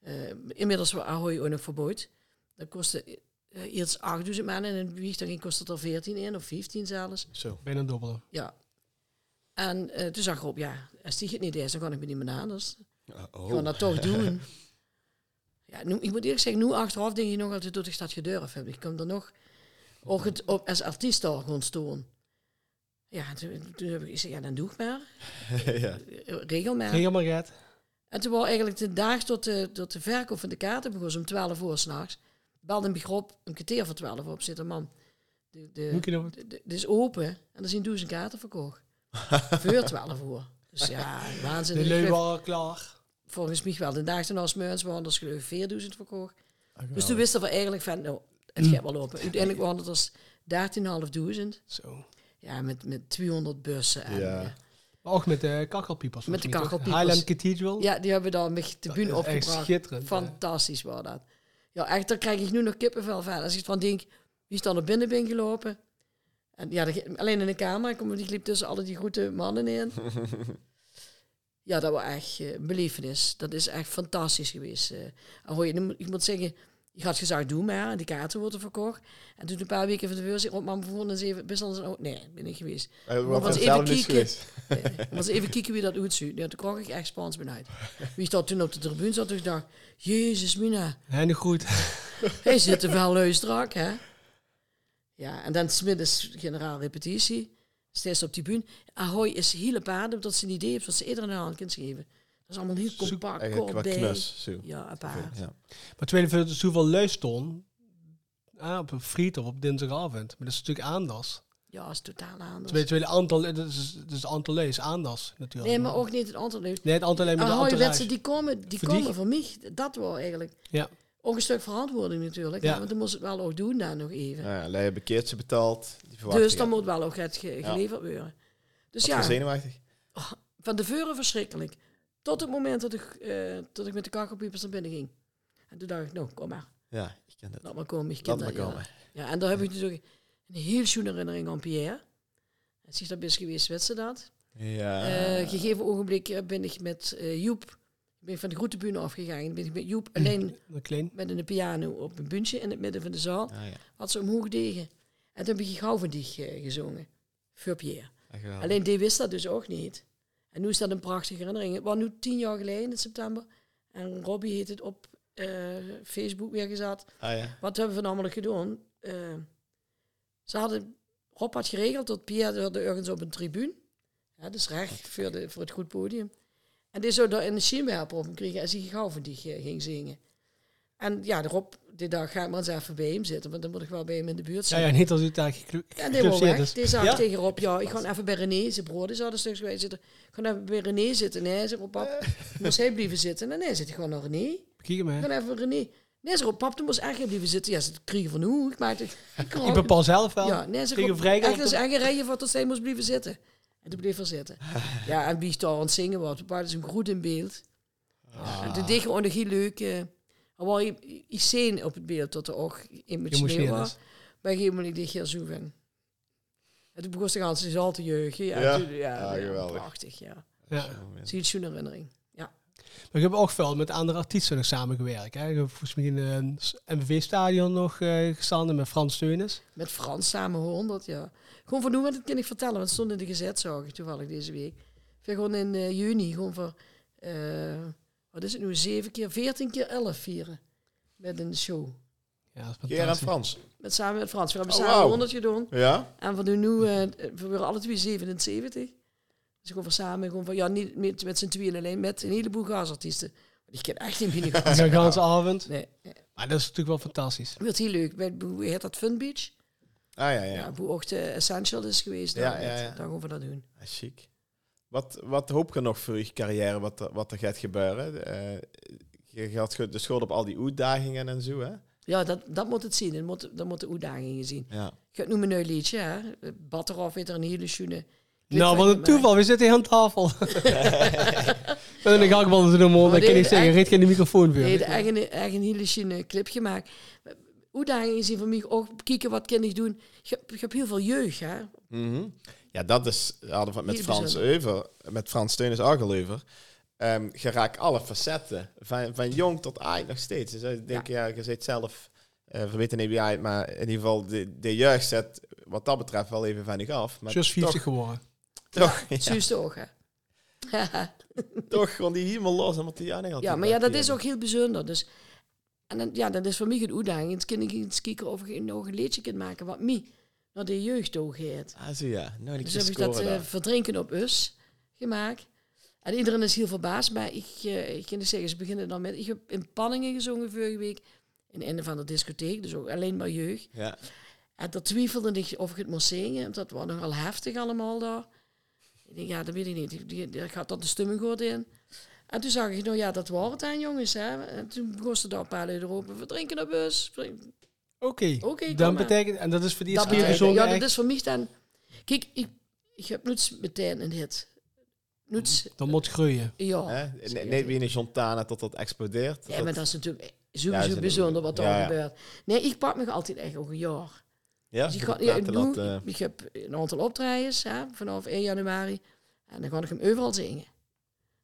Eh, inmiddels was Ahoy ook nog verbood. Dat kostte eh, eerst 8000 maanden en in wieg, dan kostte het er 14 in of 15 zelfs. Zo. Bijna dubbele. Ja. En eh, toen zag Rob, ja, als die het niet is, dan kan ik met iemand anders. Oh. Ik ga dat toch doen. Ja, nu, ik moet eerlijk zeggen, nu achteraf denk je nog altijd dat ik dat gedurfd heb. Ik kom er nog ook het op, als artiest daar gewoon staan. Ja, toen, toen heb ik gezegd, ja, dan doe ik maar. ja. Regel maar. Ging helemaal gaat. En toen was eigenlijk de dag tot de, tot de verkoop van de kaarten begon, om 12 uur s'nachts. Belde een op, een kwartier voor 12 op zit een man. De, de, de, de- is open en er zijn duizend kaarten verkocht. voor 12 uur. Dus ja, De waanzinnig. Ik geloof- was klaar. Volgens mij wel. De dag daarna smeurs waren er geloof ik 4000 verkocht. Dus toen wisten we eigenlijk van, nou, het gaat wel lopen. Uiteindelijk waren het dus 13.500. Zo. Ja, met, met 200 bussen. En, Ja. ja. Maar ook met de kakkelpiepers. Met de kakkelpiepers. Highland Cathedral. ja, die hebben we dan met de bühne opgebracht. schitterend. Fantastisch was dat. Ja, echt, daar krijg ik nu nog kippenvel van. Als ik van denk, wie is dan naar binnen ben gelopen? En ja, alleen in de kamer. Ik kom, die liep tussen alle die grote mannen in. ja, dat was echt eh, een belevenis. Dat is echt fantastisch geweest. eh. En hoor je, ik moet zeggen, ik had gezegd, doe maar. En die kaarten worden verkocht. En toen een paar weken van zei ik, oh, maar voor eens even, best wel eens- oh, nee, ben ik geweest. Hij Maar was was zelf even maar eens even kijken wie dat uitziet. Ja, toen kreeg ik echt Spaans benauwd. Wie staat toen op de tribune zat, toen ik dacht, jezus mina, de groet. hij zit er wel leuk strak, hè? Ja, en dan smiddags generaal repetitie. steeds op die bühne. Ahoy is hele paarden, omdat ze een idee heeft wat ze iedereen aan kan geven. Dat is allemaal heel compact, Eigenlijk qua knus. Zo. Ja, paard. Ja. Maar tweede vind ik zoveel luisteren ah, op een friet of op dinsdagavond. Maar dat is natuurlijk aandas. Ja, is totaal anders. Tweede, tweede aantal, dat is, dat is het aantal is aandas natuurlijk. Nee, maar ook niet het aantal. Nee, het aantal lui met de Ahoy mensen die komen, die Voor die- komen voor mij. Dat wel eigenlijk. Ja. Ook een stuk verantwoording natuurlijk. Ja. want dan moest het wel ook doen daar nog even. Ja, Lei hebben bekeertje betaald. Die dus dan moet wel ook het ge- Ja. geleverd worden. Dus ja, zenuwachtig? van tevoren verschrikkelijk. Tot het moment dat ik, eh, dat ik met de kakkelpiepers naar binnen ging. En toen dacht ik, nou, kom maar. Ja, ik ken het. Laat maar komen. Ik Laat ken maar dat, ja. komen. Ja, en daar heb ik natuurlijk een heel schoene herinnering aan Pierre. Hij is daar best geweest, ze dat. Ja. Eh, gegeven ogenblik ben ik met eh, Joep, ik ben van de groentebühne afgegaan. Ben ik met Joep alleen klein. met een piano op een buntje in het midden van de zaal. Ah, ja. Had ze omhoog tegen. En toen heb ik Gauw van dich eh, gezongen. Voor Pierre. Geweldig. Alleen die wist dat dus ook niet. En nu is dat een prachtige herinnering. Het was nu tien jaar geleden in september. En Robbie heeft het op eh, Facebook weer gezet. Ah ja. Wat hebben we namelijk gedaan? Eh, ze hadden, Rob had geregeld dat Pierre wilde ergens op een tribune. Ja, dus recht voor, de, voor het goed podium. En die zou daar een scheenwerper op hem kregen als hij gauw van die eh, ging zingen. En ja, de Rob, die dag ga ik maar eens even bij hem zitten, want dan moet ik wel bij hem in de buurt Ja, zijn. ja, niet als u daar geclu- En die was weg. is. Die Ja? tegen Rob, ja, ik ga even bij René, zijn broer, die zou er stukjes bij zitten. Ik ga even bij René zitten. Nee, zei Rob, pap, moest hij blijven zitten. En nee, zit hij gewoon naar René. Kijk Ik maar. ga even René. Nee, zei Rob, pap, toen moest echt blijven zitten. Ja, ze kriegen van hoe, ik maakte... Ik, Ik bepaal zelf wel. ja, nee, ze Rob, vrijdag echt op eigen rijden voor tot zij moest blijven zitten. En toen bleef er zitten. Ja, en wie daar aan het zingen was, bepaalde zijn groet in beeld. Ja, en toen deed gewoon nog heel leuk. Eh, er was iets scène op het beeld dat er ook emotioneel was. een gegeven moment dacht je zo van... Toen begon ze gaan, ze is al te jeugd. Ja, Ja? Ah, prachtig, ja. Ja. Zie je een herinnering. Ja. Maar ik heb ook veel met andere artiesten nog samengewerkt. Hè. Ik heb volgens mij in het MVV-stadion nog eh gestaan met Frans Steunis. Met Frans samen 100, ja. Gewoon voor doen, want dat kan ik vertellen. Want het stond in de gezet, zag toevallig deze week. Gewoon in eh, juni, gewoon voor... eh, wat is het nu? Zeven keer, veertien keer elf vieren. Met een show. Ja, dat is Keer en fantastisch. Frans. Met, samen met Frans. We hebben Oh, samen wauw. 100 gedaan. Ja? En we doen nu, eh, we worden alle twee 77. Dus gewoon voor samen, gewoon van, ja, niet met, met z'n tweeën alleen, met een heleboel gasartiesten. Die ken echt niet binnen De hele avond. Nee. Maar dat is natuurlijk wel fantastisch. Wordt heel leuk. Bij, hoe heet dat? Fun Beach? Ah ja, ja. Ja, de Essential is geweest. Ja, daar, ja, ja. Dan gaan we dat doen. Ah, chic. Wat, wat hoop je nog voor je carrière, wat, er- wat er gaat gebeuren? Eh, je gaat de school op al die uitdagingen en zo, hè? Ja, dat, dat moet het zien. Dat moet, dat moet de uitdagingen zien. Ja. Ik ga noemen een nieuw liedje, hè. Batteroff heeft er een hele schoene... clip Nou, wat een toeval. We zitten hier aan tafel. en dan ga ik wel doen, man. Maar Dan kan ik zeggen, reed geen de microfoon weer. Nee, eigen, eigen hele schoene clip gemaakt. Uitdagingen zien voor mij ook kijken wat kan ik doen. Je, hebt- je hebt heel veel jeugd, hè. Mhm. Ja, dat is, hadden we met Heel Frans. Euver, met Frans Steunis ook al over. Ehm, je raakt alle facetten, van, van jong tot oud nog steeds. Dus ik denk, ja, je zit zelf, eh we weten niet wie uit, maar in ieder geval, de, de jeugd zet wat dat betreft wel even van je af. Maar Just 50 toch, geworden. toch, ja, ook, hè. toch gewoon die helemaal los. En wat die ja, ja, maar ja, dat is ook heel bijzonder. Dus, en dan, ja, dat is voor mij een uitdaging. Het kan ik iets kijken of je nog een liedje kunt maken wat mij naar de jeugd. Ah, zo ja. Nou, Dus heb ik dat eh, verdrinken op us gemaakt. En iedereen is heel verbaasd, maar ik, eh ik kan niet zeggen, ze beginnen dan met... Ik heb in Panningen gezongen vorige week, in een van de discotheek, dus ook alleen maar jeugd. Ja. En dat twijfelde ik of ik het moest zingen, dat was nogal heftig allemaal daar. Ik denk, ja, dat weet ik niet, daar gaat dat de stemming goed in. En toen zag ik, nou ja, dat was het aan jongens, hè. En toen begon ze daar een paar uur roepen, verdrinken op us. Oké, dan betekent... En dat is voor die Dat eerste keer betekent- gezongen ja, echt- dat is voor mij dan... Kijk, ik, ik heb nooit meteen een hit. Dan moet groeien. ja. Hè? Nee, nee, wie in Jontana tot dat explodeert. Ja, Dat- maar dat is natuurlijk Ja, sowieso is bijzonder wat er ja, ja. gebeurt. Nee, ik pak me altijd echt ook een jaar. ja, Dus ik, ga, ja, ik, laten doe, dat, ik heb een aantal optredens hè, vanaf 1 januari. En dan ga ik hem overal zingen.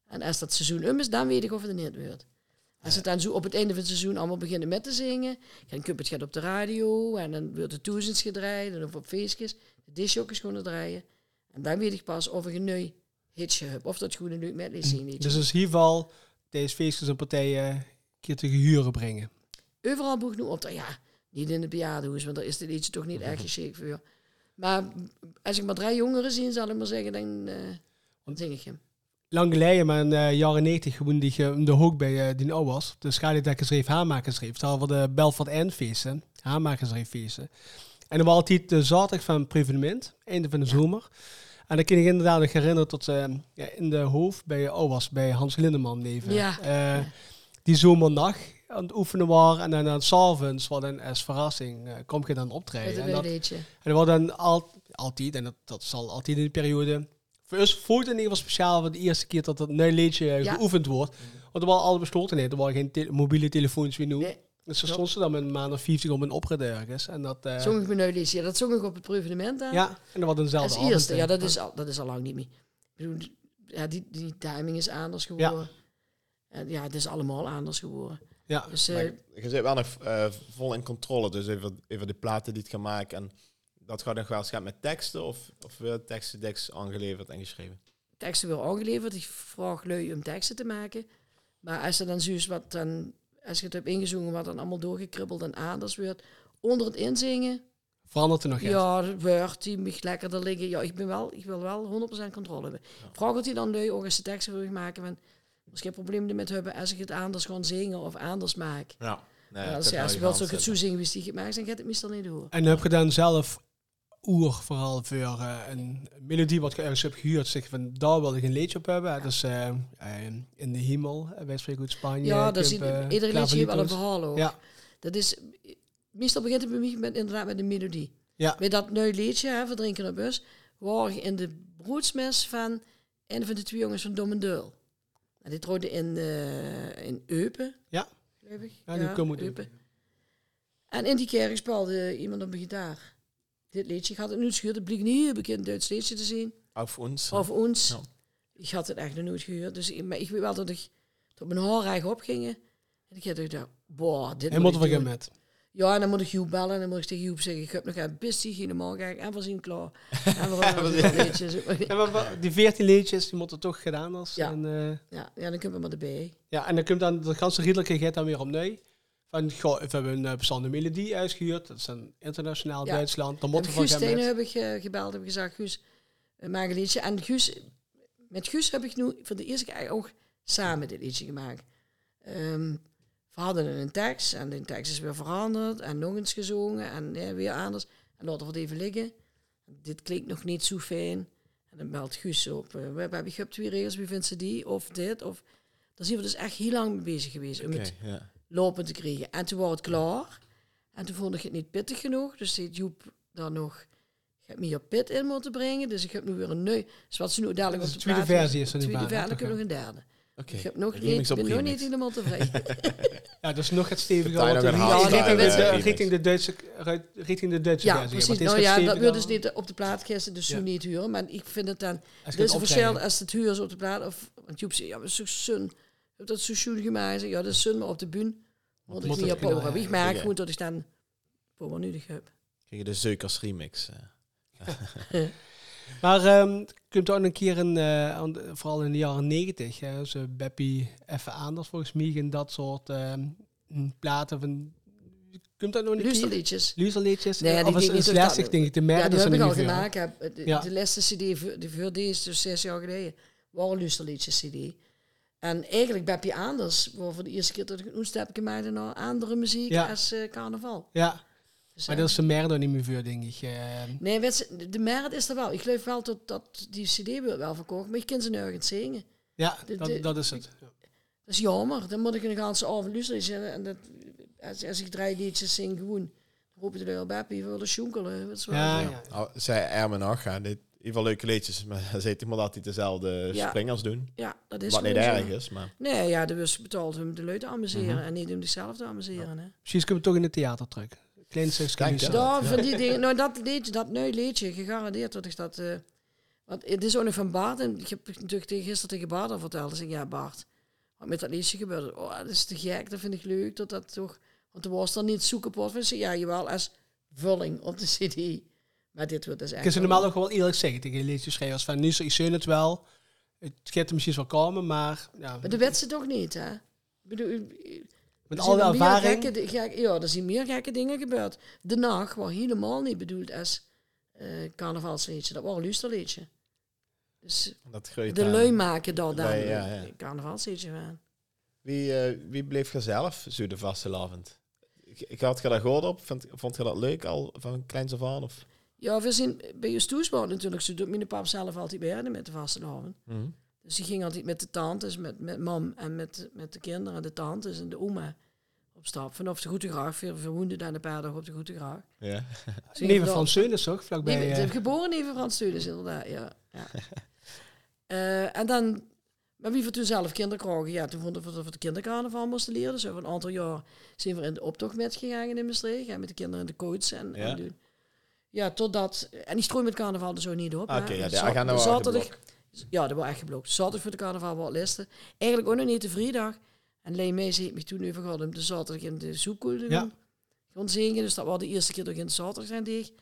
En als dat seizoen om is, dan weet ik of het er niet wordt. Als het dan zo op het einde van het seizoen allemaal beginnen met te zingen, komt het gaat op de radio en dan wordt de toezens gedraaid en of op feestjes, de disjokjes gewoon draaien. En dan weet ik pas of ik een nieuw hitje heb, of dat gewoon een leuk medley zien liedje. Dus in ieder geval deze feestjes en partijen een keer te gehuren brengen. overal boeg nu op. Ja, niet in het bejaardenhuis, want daar is dit liedje toch niet echt geschikt voor. Maar als ik maar drie jongeren zie, zal ik maar zeggen, dan, eh dan zing ik hem. Lang geleden, maar in de jaren 90, gewoon die in de hoek bij eh die oude was. De schaliedekkersreef, haarmakersreef. Daar hadden we de Belfort Endfeesten, haarmakersreeffeesten. En dan was altijd de zaterdag van het prevenement, einde van de zomer. En dan kan ik inderdaad nog herinneren tot eh, ja, in de hoofd bij oude was, bij Hans Lindeman leven. Ja. Eh, Die zomernacht aan het oefenen waren. En dan aan het s'avonds, wat dan als verrassing, eh, kom je dan optreden. een En dat, en dat was dan al, altijd, en dat, dat zal altijd in die periode. Voor ons voelt het in ieder geval speciaal voor de eerste keer dat het nieuw liedje Ja. geoefend wordt. Want er waren alle beslotenheden, er waren geen te- mobiele telefoons wie nu. Nee. Dus stond ze dan met een maand of 50 om een ergens. En dat, eh, Zong ik mijn liedje. Ja, dat zong ik op het prevenement aan. ja, en dat was eenzelfde Als avond, eerste, eh. ja, dat is, al, dat is al lang niet meer. Ik bedoel, ja, die, die timing is anders geworden. En ja, het is allemaal anders geworden. Ja, Dus eh, Maar je zit wel nog eh, vol in controle, dus even, even de platen die het gaan maken. En dat gaat nog wel eens gaan met teksten of, of weer teksten tekst aangeleverd en geschreven. teksten weer aangeleverd. Ik vraag lui om teksten te maken. Maar als er dan zoiets wat dan, als je het hebt ingezongen, wat dan allemaal doorgekribbeld en anders wordt, onder het inzingen, verandert er nog iets. ja, wordt die mag lekkerder liggen. Ja, ik ben wel, ik wil wel 100% controle hebben. Vraag het hij dan lui ook als ze teksten wil maken van, als geen probleem met hebben als ik het anders gewoon zingen of anders maak. Ja. Nee, Ja, als, ja, je je wilt zo het zo zingen wie die het maakt, dan gaat het meestal niet door. En heb je dan zelf oer vooral voor eh, een melodie wat je ergens hebt gehuurd, zeg van daar wil ik een liedje op hebben. Dat is eh, eh, in de hemel, eh, wij spreken uit Spanje. Ja, dat is Cup, eh, ieder liedje heeft wel een verhaal. Ja, Dat is, meestal begint het bij mij met, inderdaad met een melodie. ja. Bij dat nieuw liedje, hè, Verdrinken op bus, waar in de broedsmes van een van de twee jongens van Dom en die trouwde in, in Eupen, Ja. geloof ik. Ja, die komen Eupen. En in die kerk speelde iemand op een gitaar. Dit liedje, had het nu gehuurd, het bleek niet een bekend Duits liedje te zien. Auf ons. Of ons. Ja. Ik had het echt nog nooit gehuurd. Dus ik, maar ik weet wel dat ik dat mijn haar eigen opgingen. En ik had gedacht, boah, dit En moet moeten ik we doen. gaan met. Ja, en dan moet ik Joep bellen en dan moet ik tegen Joep zeggen, ik heb nog een bistie, helemaal kijk, en voorzien klaar. En we die 14 liedjes, die moeten toch gedaan als. Ja. En, eh, Ja, ja, dan kunnen we maar erbij. ja, en dan komt dan de ganse riedelijke gaat dan weer opnieuw. Van, goh, we hebben een eh, bestaande melodie uitgehuurd. Dat is een internationaal Ja. Duitsland. Dan En moeten we Guus Stenen heb ik eh, gebeld, heb gezegd, Guus, eh, maak een liedje. En Guus, met Guus heb ik nu voor de eerste keer ook samen dit liedje gemaakt. Ehm, we hadden een tekst en de tekst is weer veranderd en nog eens gezongen en weer anders. En laten we het even liggen. Dit klinkt nog niet zo fijn. En dan belt Guus op. eh, we hebben je hebt twee regels, wie vindt ze die? Of dit? Of... Daar zijn we dus echt heel lang mee bezig geweest om Oké, het ja. Lopen te krijgen. En toen was het klaar. En toen vond ik het niet pittig genoeg. Dus deed Joep dan nog... Ik heb meer pit in moeten brengen. Dus ik heb nu weer een neu. Dus wat ze nu dadelijk Dus op de de tweede plaat- versie is er nu tweede versie, heb ik nog een derde. Oké. Ik heb nog niet, ben nog niet helemaal tevreden. Ja, dus nog het stevige. Wat richting, de, eh, de- richting de Duitse, richting de Duitse ja, versie. precies. is Nou ja, dat wil dus niet op de plaat gisteren, dus Ja. zo niet huren. Maar ik vind het dan... Als je is het een optreden. verschil als het huur is op de plaat. Of, want Joep zei, ja, maar dat Je hebt dat zo schoon gemaakt. Ja, dat is zun, maar op de bühne moet ik Moet niet op ja. Ik merk Oké. gewoon dat ik dan voor nodig heb. Je de Zeukers remix. eh. Maar ehm komt ook een keer in, eh, vooral in de jaren negentig, hè, zo Beppie even anders volgens mij en dat soort ehm, platen van. Komt dat nog een keer? Luisterliedjes. Luisterliedjes? Nee, of is die- lastig dat- denk ik te Ja, merken? die dat heb ze ik al niet gemaakt. heb. De, Ja. de laatste cd, voor- de voor is dus zes jaar geleden, waren luisterliedjes cd. En eigenlijk Beppie Anders, waar voor de eerste keer dat ik een heb gemaakt naar andere muziek Ja. als eh, carnaval. Ja, Dus, maar eh, dat is de merdo niet meer voor, denk ik. eh. Nee, weet ze, de merit is er wel. Ik geloof wel dat, dat die cd wordt wel verkocht, maar ik kan ze nergens zingen. ja, de- dat, de- dat is het. Ja. Dat is jammer. Dan moet ik een ganse avond luisteren. En dat, als, als ik drie liedjes zing, gewoon, dan roep je de we willen sjonkelen. Wat is wel- Ja, ja. Oh, zei Ermen Acha, dit ieder geval leuke liedjes, maar zegt maar dat hij dezelfde Ja. springers doen. Ja, dat is Wat niet erg is, maar Nee, ja, de was betaald om de leuten te amuseren Mhm. en niet om zichzelf te amuseren. Hè. Misschien kunnen we toch in het theater terug. Klein muziek. Daar, van die dingen, nou, dat liedje, dat nieuw liedje, gegarandeerd dat ik dat... eh, want het is ook nog van Bart en ik heb natuurlijk tegen- gisteren tegen Bart al verteld. Dus ik, ja Bart, wat met dat liedje gebeurde, oh, dat is te gek, dat vind ik leuk, dat dat toch... Want er was dan niet zo kapot van. Ik zeg, Ja, jawel, als vulling op de cd. Maar dit wordt dus echt... Ik kan ze wel- normaal ook wel eerlijk zeggen tegen liedjeschrijvers. Van nu, ik steun het wel. Het gaat er misschien wel komen, maar... Ja, Maar de wet ze toch niet, hè? Ik bedoel, met er al de ervaring... gekke ja, er zijn meer gekke dingen gebeurd. De nacht was helemaal niet bedoeld als... eh carnavalsliedje. Dat was een luisterliedje. Dus Dat groeit de aan. lui maken daar dan Wij, ja, ja. een carnavalsliedje van. Wie, eh, wie bleef er zelf zo de vastelavond? Ik, ik had je daar gehoord op. Vond, vond je dat leuk al van kleins af aan? Of? Ja, we zien bij je toesbouw natuurlijk. Ze doet mijn pap zelf altijd bij met de vastelavond. Dus die ging altijd met de tantes, met, met mam en met, met de kinderen, de tantes en de oma op stap. Vanaf de Goede Graag, veel verwoende daar een paar dagen op de Goede Graag. Ja. Ze Neven van Seunis toch? Vlakbij. Nee, eh, de geboren neven Frans Steuners, inderdaad, ja. ja. Eh, en dan, maar wie voor toen zelf kinderen kregen, ja, toen vonden we dat we de kindercarnaval moesten leren. Dus over een aantal jaar zijn we in de optocht met gegaan in Maastricht, met de kinderen in de coach en, Ja. en doen. Ja, totdat, en die strooi met carnaval er zo niet op. Oké, ja, de agenda was zaterdag, ja, dat was echt geblokt. Zaterdag voor de carnaval wat listen. Eigenlijk ook nog niet de vrijdag. En Leen Mees heeft me toen even gehad om de zaterdag in de soepkoel te Ja. gaan zingen. Dus dat was de eerste keer dat ik in de zaterdag zijn deed.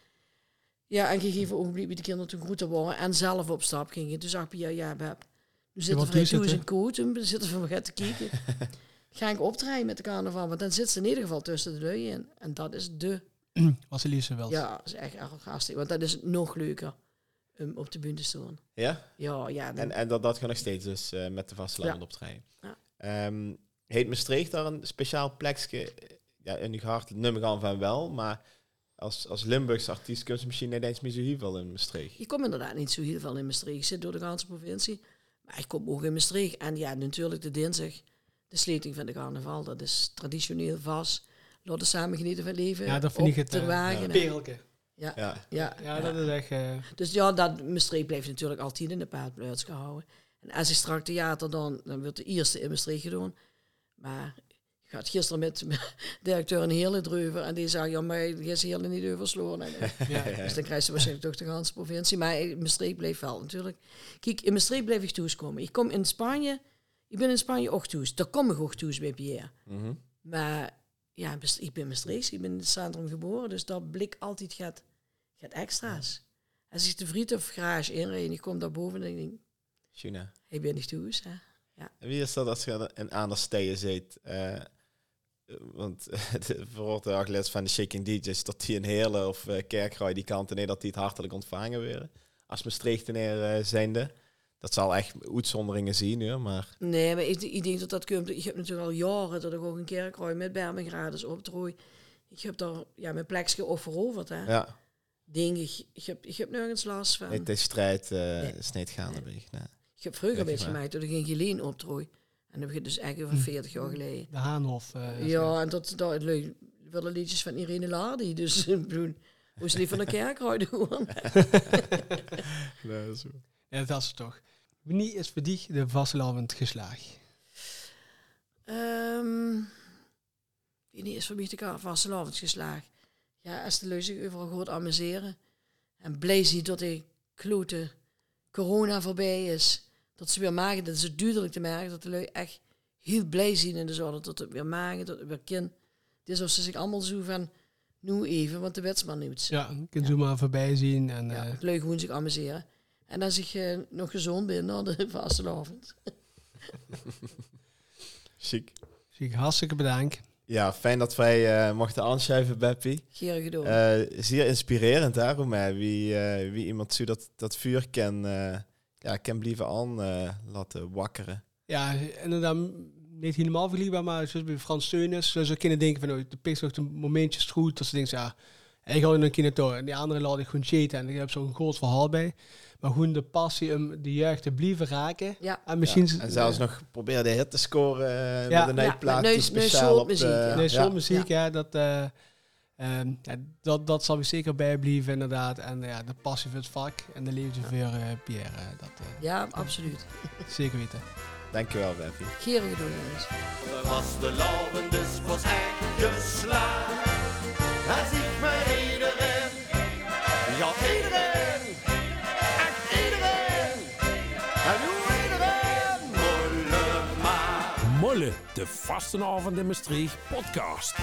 Ja, en gegeven ogenblik bij de kinderen toen groeten waren en zelf op stap gingen. Toen zag ik, ja, ja, Beb, nu zitten we nu toe in zitten. koot, we zitten van gaan te kijken. Ga ik opdraaien met de carnaval, want dan zit ze in ieder geval tussen de lui in. En dat is de, was Elise wel. ja, dat is echt erg hartstikke, want dat is nog leuker om op de bühne te staan. Ja? Ja, ja. dan- En, en dat, dat gaat nog steeds dus eh, met de vastelavond Ja. optreden. Ja. Ehm, heet Maastricht daar een speciaal plekje? Ja, in uw hart nummer gaan van wel, maar als, als Limburgse artiest kun je misschien niet eens meer zo heel veel in Maastricht. Ik kom inderdaad niet zo heel veel in Maastricht. Ik zit door de ganse provincie. Maar ik kom ook in Maastricht. En ja, natuurlijk de dinsdag, de sluiting van de carnaval. Dat is traditioneel vast. Laten we samen genieten van leven. Ja, dat vind op ik het, ter eh, wagen. ja. Ja, Ja. ja, Ja, ja. dat is echt... eh, Dus ja, dat, Maastricht blijft natuurlijk altijd in de paardplaats gehouden. En als ik straks theater dan, dan wordt de eerste in Maastricht gedaan. Maar ik had gisteren met de directeur een hele dreuver. En die zei, ja, maar je is hele niet oversloren. En, eh, ja. Dus dan krijg je waarschijnlijk toch de ganse provincie. Maar Maastricht bleef wel natuurlijk. Kijk, in Maastricht bleef ik toeskomen. Ik kom in Spanje, ik ben in Spanje ook toes. Daar kom ik ook toes bij Pierre. Mhm. Maar ja, ik ben Maastricht, ik ben in het centrum geboren. Dus dat blik altijd gaat, gaat extra's. Als ik de vriend of garage inreed en ik kom daar boven en ik denk, Tjuna. ik ben niet toes. Hè? En wie is dat als je in aan de steden zit? Eh, eh, want de verhoord van de Shaking DJ's dat die een hele of uh, Kerkraai die kant nee dat die het hartelijk ontvangen werden. Als Maastrichtenaar uh, zijnde. Dat zal echt uitzonderingen zien, hoor, maar... Nee, maar ik, ik denk dat dat komt. Ik heb natuurlijk al jaren dat ik ook een kerkrooi met Bermengrades optrooi. Ik heb daar ja, mijn plekje veroverd. Hè. Ja, Denk ik, ik heb, ik heb nergens last van. het is strijd, uh, Nee. is niet gaande. Nee. Nee. Ik heb vroeger een je beetje gemaakt toen ik in Geleen optrooi. En dat begint dus echt over 40 jaar geleden. De Haanhof. eh, Ja, en dat, dat leuk. willen liedjes van Irene Lardi. Dus hoe ze die van de kerk houden gewoon. Nee, zo. Ja, dat is het toch. Wanneer is voor die de vastelavond geslaagd? Ehm wie is voor mij de vastelavond geslaagd? Ja, als de zich overal goed amuseren. En blij zien dat de klote corona voorbij is. Dat ze weer maken, dat is het duidelijk te merken, dat de lui echt heel blij zien in de zorg. Dat het weer maken, dat het weer kind. Het is alsof ze zich allemaal zo van, nu even, want de wetsman nieuwt. Ja, je kunt zo maar voorbij zien. En, Ja, eh, het lui gewoon zich amuseren. En als ik eh, nog gezond ben na de vastelavond. Chic. zie ik hartstikke bedankt. Ja, fijn dat wij uh, mochten aanschuiven, Beppie. Geren gedaan. Uh, zeer inspirerend daarom, hè. Wie, uh, wie iemand zo dat, dat vuur kan, uh, ja, kan blijven aan laten wakkeren. Ja, inderdaad, niet helemaal vergelijkbaar, maar zoals bij Frans Steunis, ze kunnen denken van, oh, de pikt nog een momentje goed, dat ze denken, ja, ik ga een keer naartoe. En die andere laat ik gewoon en ik heb zo'n groot verhaal bij. Maar gewoon de passie om de jeugd te blijven raken. Ja. En misschien... Ja, en zelfs nog proberen de hit te scoren uh, Ja. met een Ja, uitplaat met neus- speciaal op de... ja. Nee, ja. ja. dat, eh, ehm, ja, dat, dat zal ik zeker bijblijven, inderdaad. En ja, de passie voor het vak en de liefde voor eh, Pierre, eh, dat eh, Ja, absoluut. zeker weten. Dankjewel, Beppie. Geren gedaan, jongens. Was de lauwen dus was echt geslaagd. Hij ziet me De Vastenavond in Maastricht podcast.